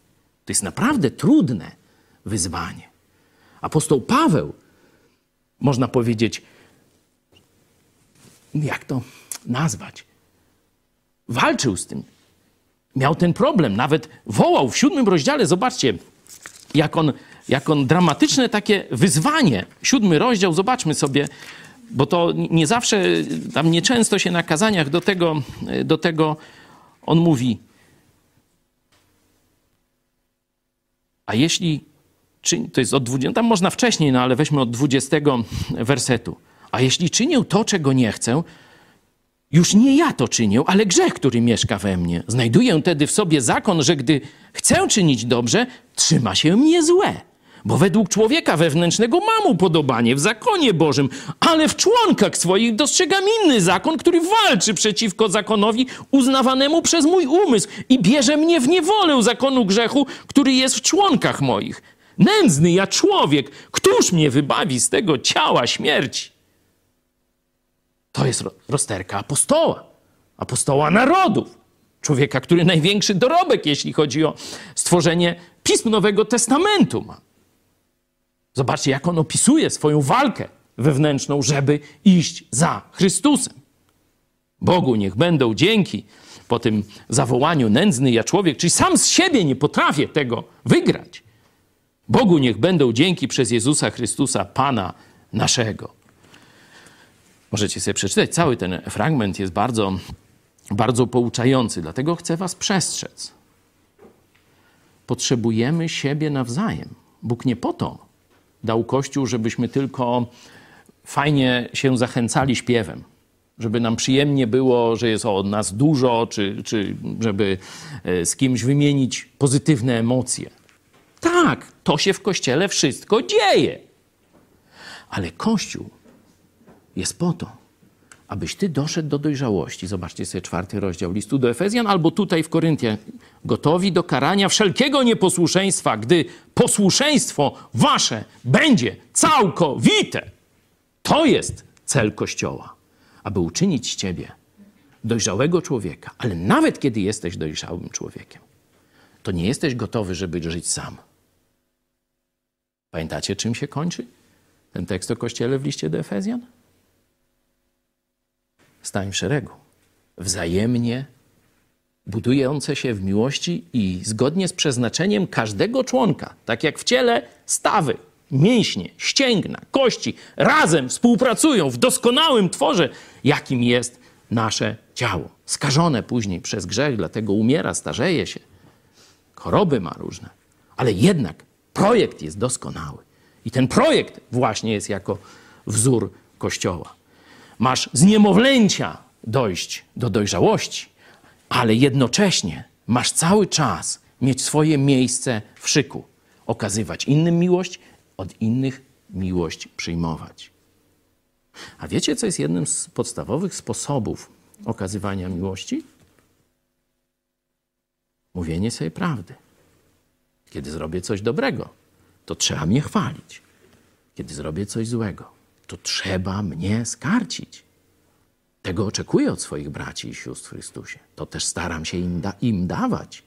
To jest naprawdę trudne wyzwanie. Apostoł Paweł, można powiedzieć, jak to nazwać, walczył z tym. Miał ten problem, nawet wołał w siódmym rozdziale, zobaczcie, jak on jako dramatyczne takie wyzwanie. Siódmy rozdział, zobaczmy sobie, bo to nie zawsze, tam nieczęsto się na kazaniach do tego, do tego on mówi. A jeśli, to jest od 20, tam można wcześniej, no ale weźmy od 20 wersetu. A jeśli czynię to, czego nie chcę, już nie ja to czynię, ale grzech, który mieszka we mnie. Znajduję tedy w sobie zakon, że gdy chcę czynić dobrze, trzyma się mnie złe. Bo według człowieka wewnętrznego mam upodobanie w zakonie Bożym, ale w członkach swoich dostrzegam inny zakon, który walczy przeciwko zakonowi uznawanemu przez mój umysł i bierze mnie w niewolę zakonu grzechu, który jest w członkach moich. Nędzny ja człowiek, któż mnie wybawi z tego ciała śmierci? To jest rozterka apostoła, apostoła narodów, człowieka, który największy dorobek, jeśli chodzi o stworzenie pism Nowego Testamentu ma. Zobaczcie, jak on opisuje swoją walkę wewnętrzną, żeby iść za Chrystusem. Bogu niech będą dzięki po tym zawołaniu nędzny ja człowiek, czyli sam z siebie nie potrafię tego wygrać. Bogu niech będą dzięki przez Jezusa Chrystusa, Pana naszego. Możecie sobie przeczytać. Cały ten fragment jest bardzo, bardzo pouczający, dlatego chcę Was przestrzec. Potrzebujemy siebie nawzajem. Bóg nie po to dał Kościół, żebyśmy tylko fajnie się zachęcali śpiewem, żeby nam przyjemnie było, że jest od nas dużo, czy, czy żeby e, z kimś wymienić pozytywne emocje. Tak, to się w Kościele wszystko dzieje. Ale Kościół jest po to, abyś ty doszedł do dojrzałości. Zobaczcie sobie czwarty rozdział listu do Efezjan, albo tutaj w Koryntiach. Gotowi do karania wszelkiego nieposłuszeństwa, gdy posłuszeństwo wasze będzie całkowite. To jest cel Kościoła, aby uczynić z ciebie dojrzałego człowieka. Ale nawet kiedy jesteś dojrzałym człowiekiem, to nie jesteś gotowy, żeby żyć sam. Pamiętacie, czym się kończy ten tekst o Kościele w liście do Efezjan? Stań w szeregu. Wzajemnie budujące się w miłości i zgodnie z przeznaczeniem każdego członka, tak jak w ciele stawy, mięśnie, ścięgna, kości, razem współpracują w doskonałym tworze, jakim jest nasze ciało. Skażone później przez grzech, dlatego umiera, starzeje się, choroby ma różne, ale jednak projekt jest doskonały. I ten projekt właśnie jest jako wzór Kościoła masz z niemowlęcia dojść do dojrzałości, ale jednocześnie masz cały czas mieć swoje miejsce w szyku, okazywać innym miłość, od innych miłość przyjmować. A wiecie, co jest jednym z podstawowych sposobów okazywania miłości? Mówienie sobie prawdy. Kiedy zrobię coś dobrego, to trzeba mnie chwalić. Kiedy zrobię coś złego, to trzeba mnie skarcić. Tego oczekuję od swoich braci i sióstr w Chrystusie. To też staram się im, da im dawać.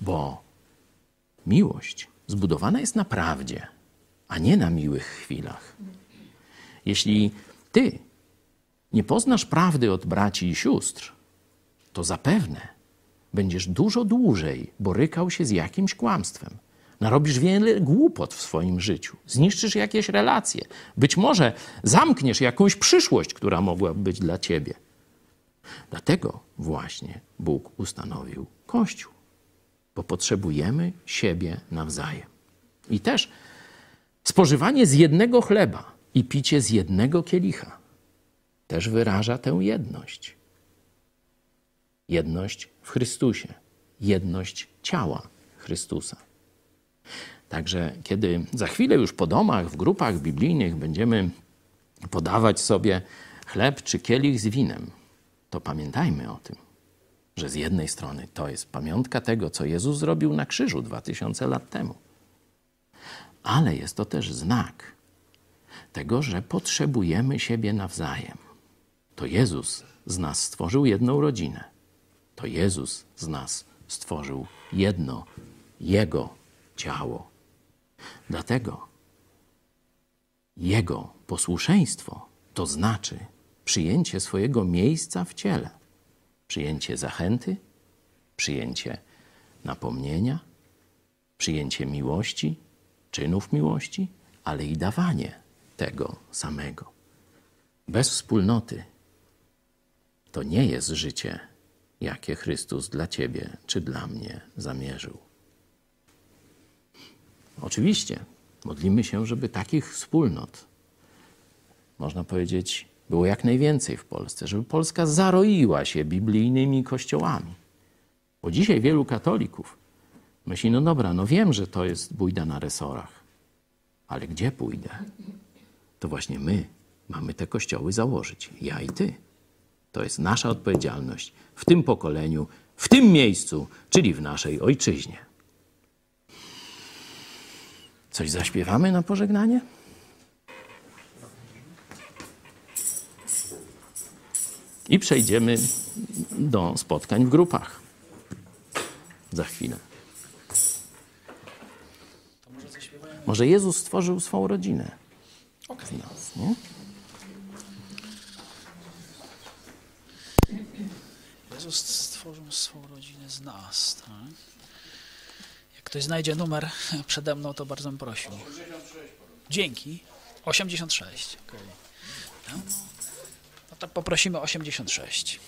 Bo miłość zbudowana jest na prawdzie, a nie na miłych chwilach. Jeśli ty nie poznasz prawdy od braci i sióstr, to zapewne będziesz dużo dłużej borykał się z jakimś kłamstwem Narobisz wiele głupot w swoim życiu, zniszczysz jakieś relacje, być może zamkniesz jakąś przyszłość, która mogłaby być dla ciebie. Dlatego właśnie Bóg ustanowił Kościół, bo potrzebujemy siebie nawzajem. I też spożywanie z jednego chleba i picie z jednego kielicha też wyraża tę jedność. Jedność w Chrystusie, jedność ciała Chrystusa. Także kiedy za chwilę już po domach, w grupach biblijnych będziemy podawać sobie chleb czy kielich z winem, to pamiętajmy o tym, że z jednej strony to jest pamiątka tego, co Jezus zrobił na krzyżu dwa tysiące lat temu, ale jest to też znak tego, że potrzebujemy siebie nawzajem. To Jezus z nas stworzył jedną rodzinę. To Jezus z nas stworzył jedno Jego ciało. Dlatego Jego posłuszeństwo to znaczy przyjęcie swojego miejsca w ciele, przyjęcie zachęty, przyjęcie napomnienia, przyjęcie miłości, czynów miłości, ale i dawanie tego samego. Bez wspólnoty to nie jest życie, jakie Chrystus dla ciebie czy dla mnie zamierzył. Oczywiście modlimy się, żeby takich wspólnot, można powiedzieć, było jak najwięcej w Polsce, żeby Polska zaroiła się biblijnymi kościołami. Bo dzisiaj wielu katolików myśli, no dobra, no wiem, że to jest bójda na resorach, ale gdzie pójdę? To właśnie my mamy te kościoły założyć, ja i ty. To jest nasza odpowiedzialność w tym pokoleniu, w tym miejscu, czyli w naszej ojczyźnie. Coś zaśpiewamy na pożegnanie? I przejdziemy do spotkań w grupach. Za chwilę. Może Jezus stworzył swą rodzinę z nas, nie? Jezus stworzył swą rodzinę z nas. Tak? Ktoś znajdzie numer przede mną, to bardzo bym prosił. Dzięki. 86. Okay. No, no to poprosimy 86.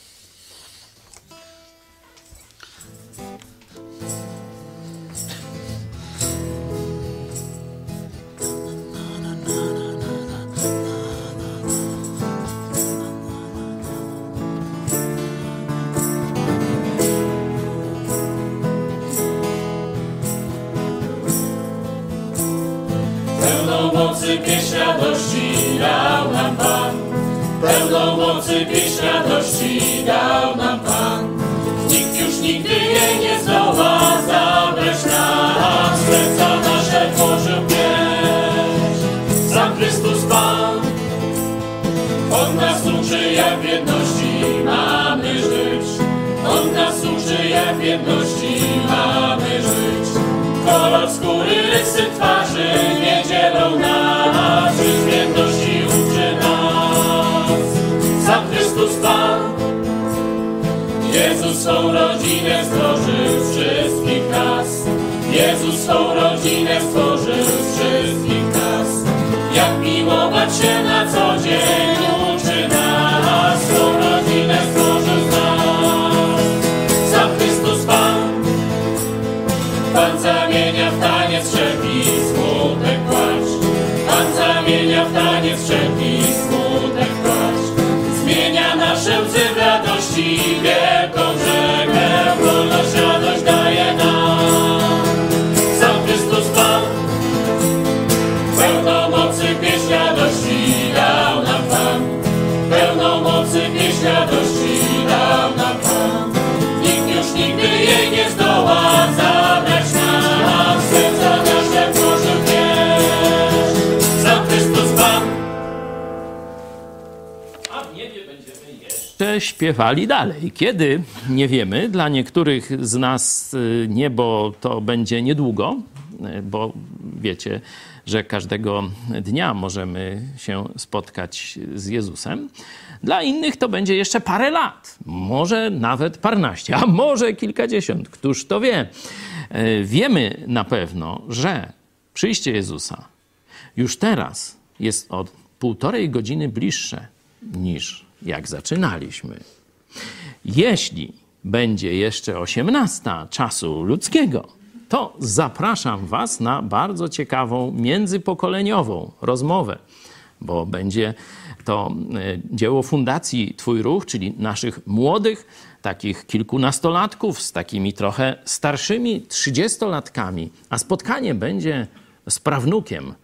skóry, rysy twarzy nie dzielą nas, w jedności uczy nas. Sam Chrystus Pan, Jezus swą rodzinę stworzył wszystkich nas. Jezus swą rodzinę stworzył wszystkich nas. Jak miłować się na co dzień zamienia w taniec wszelki smutek płacz. Pan zamienia w taniec wszelki smutek płacz. Zmienia nasze łzy w radości śpiewali dalej. Kiedy? Nie wiemy. Dla niektórych z nas y, niebo to będzie niedługo, y, bo wiecie, że każdego dnia możemy się spotkać z Jezusem. Dla innych to będzie jeszcze parę lat, może nawet parnaście, a może kilkadziesiąt. Któż to wie? Y, Wiemy na pewno, że przyjście Jezusa już teraz jest od półtorej godziny bliższe niż jak zaczynaliśmy. Jeśli będzie jeszcze 18 czasu ludzkiego, to zapraszam Was na bardzo ciekawą międzypokoleniową rozmowę, bo będzie to e, dzieło Fundacji Twój Ruch, czyli naszych młodych, takich kilkunastolatków z takimi trochę starszymi trzydziestolatkami, a spotkanie będzie z prawnukiem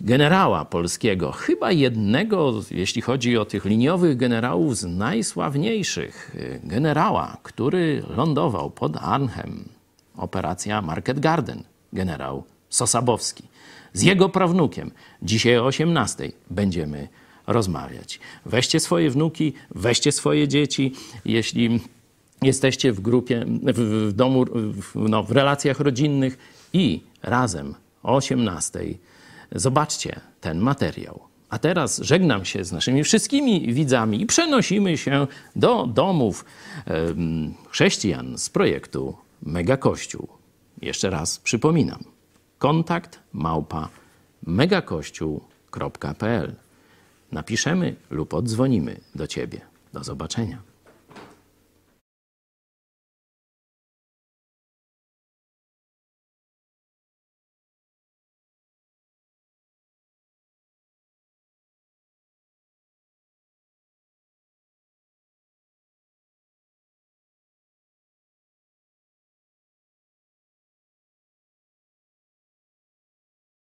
generała polskiego, chyba jednego, jeśli chodzi o tych liniowych generałów, z najsławniejszych. Generała, który lądował pod Arnhem. Operacja Market Garden. Generał Sosabowski. Z jego prawnukiem dzisiaj o 18 będziemy rozmawiać. Weźcie swoje wnuki, weźcie swoje dzieci. Jeśli jesteście w grupie, w, w domu, w, no, w relacjach rodzinnych i razem o 18 Zobaczcie ten materiał. A teraz żegnam się z naszymi wszystkimi widzami i przenosimy się do domów chrześcijan z projektu Mega Kościół. Jeszcze raz przypominam. Kontakt małpa megakościół.pl Napiszemy lub odzwonimy do Ciebie. Do zobaczenia.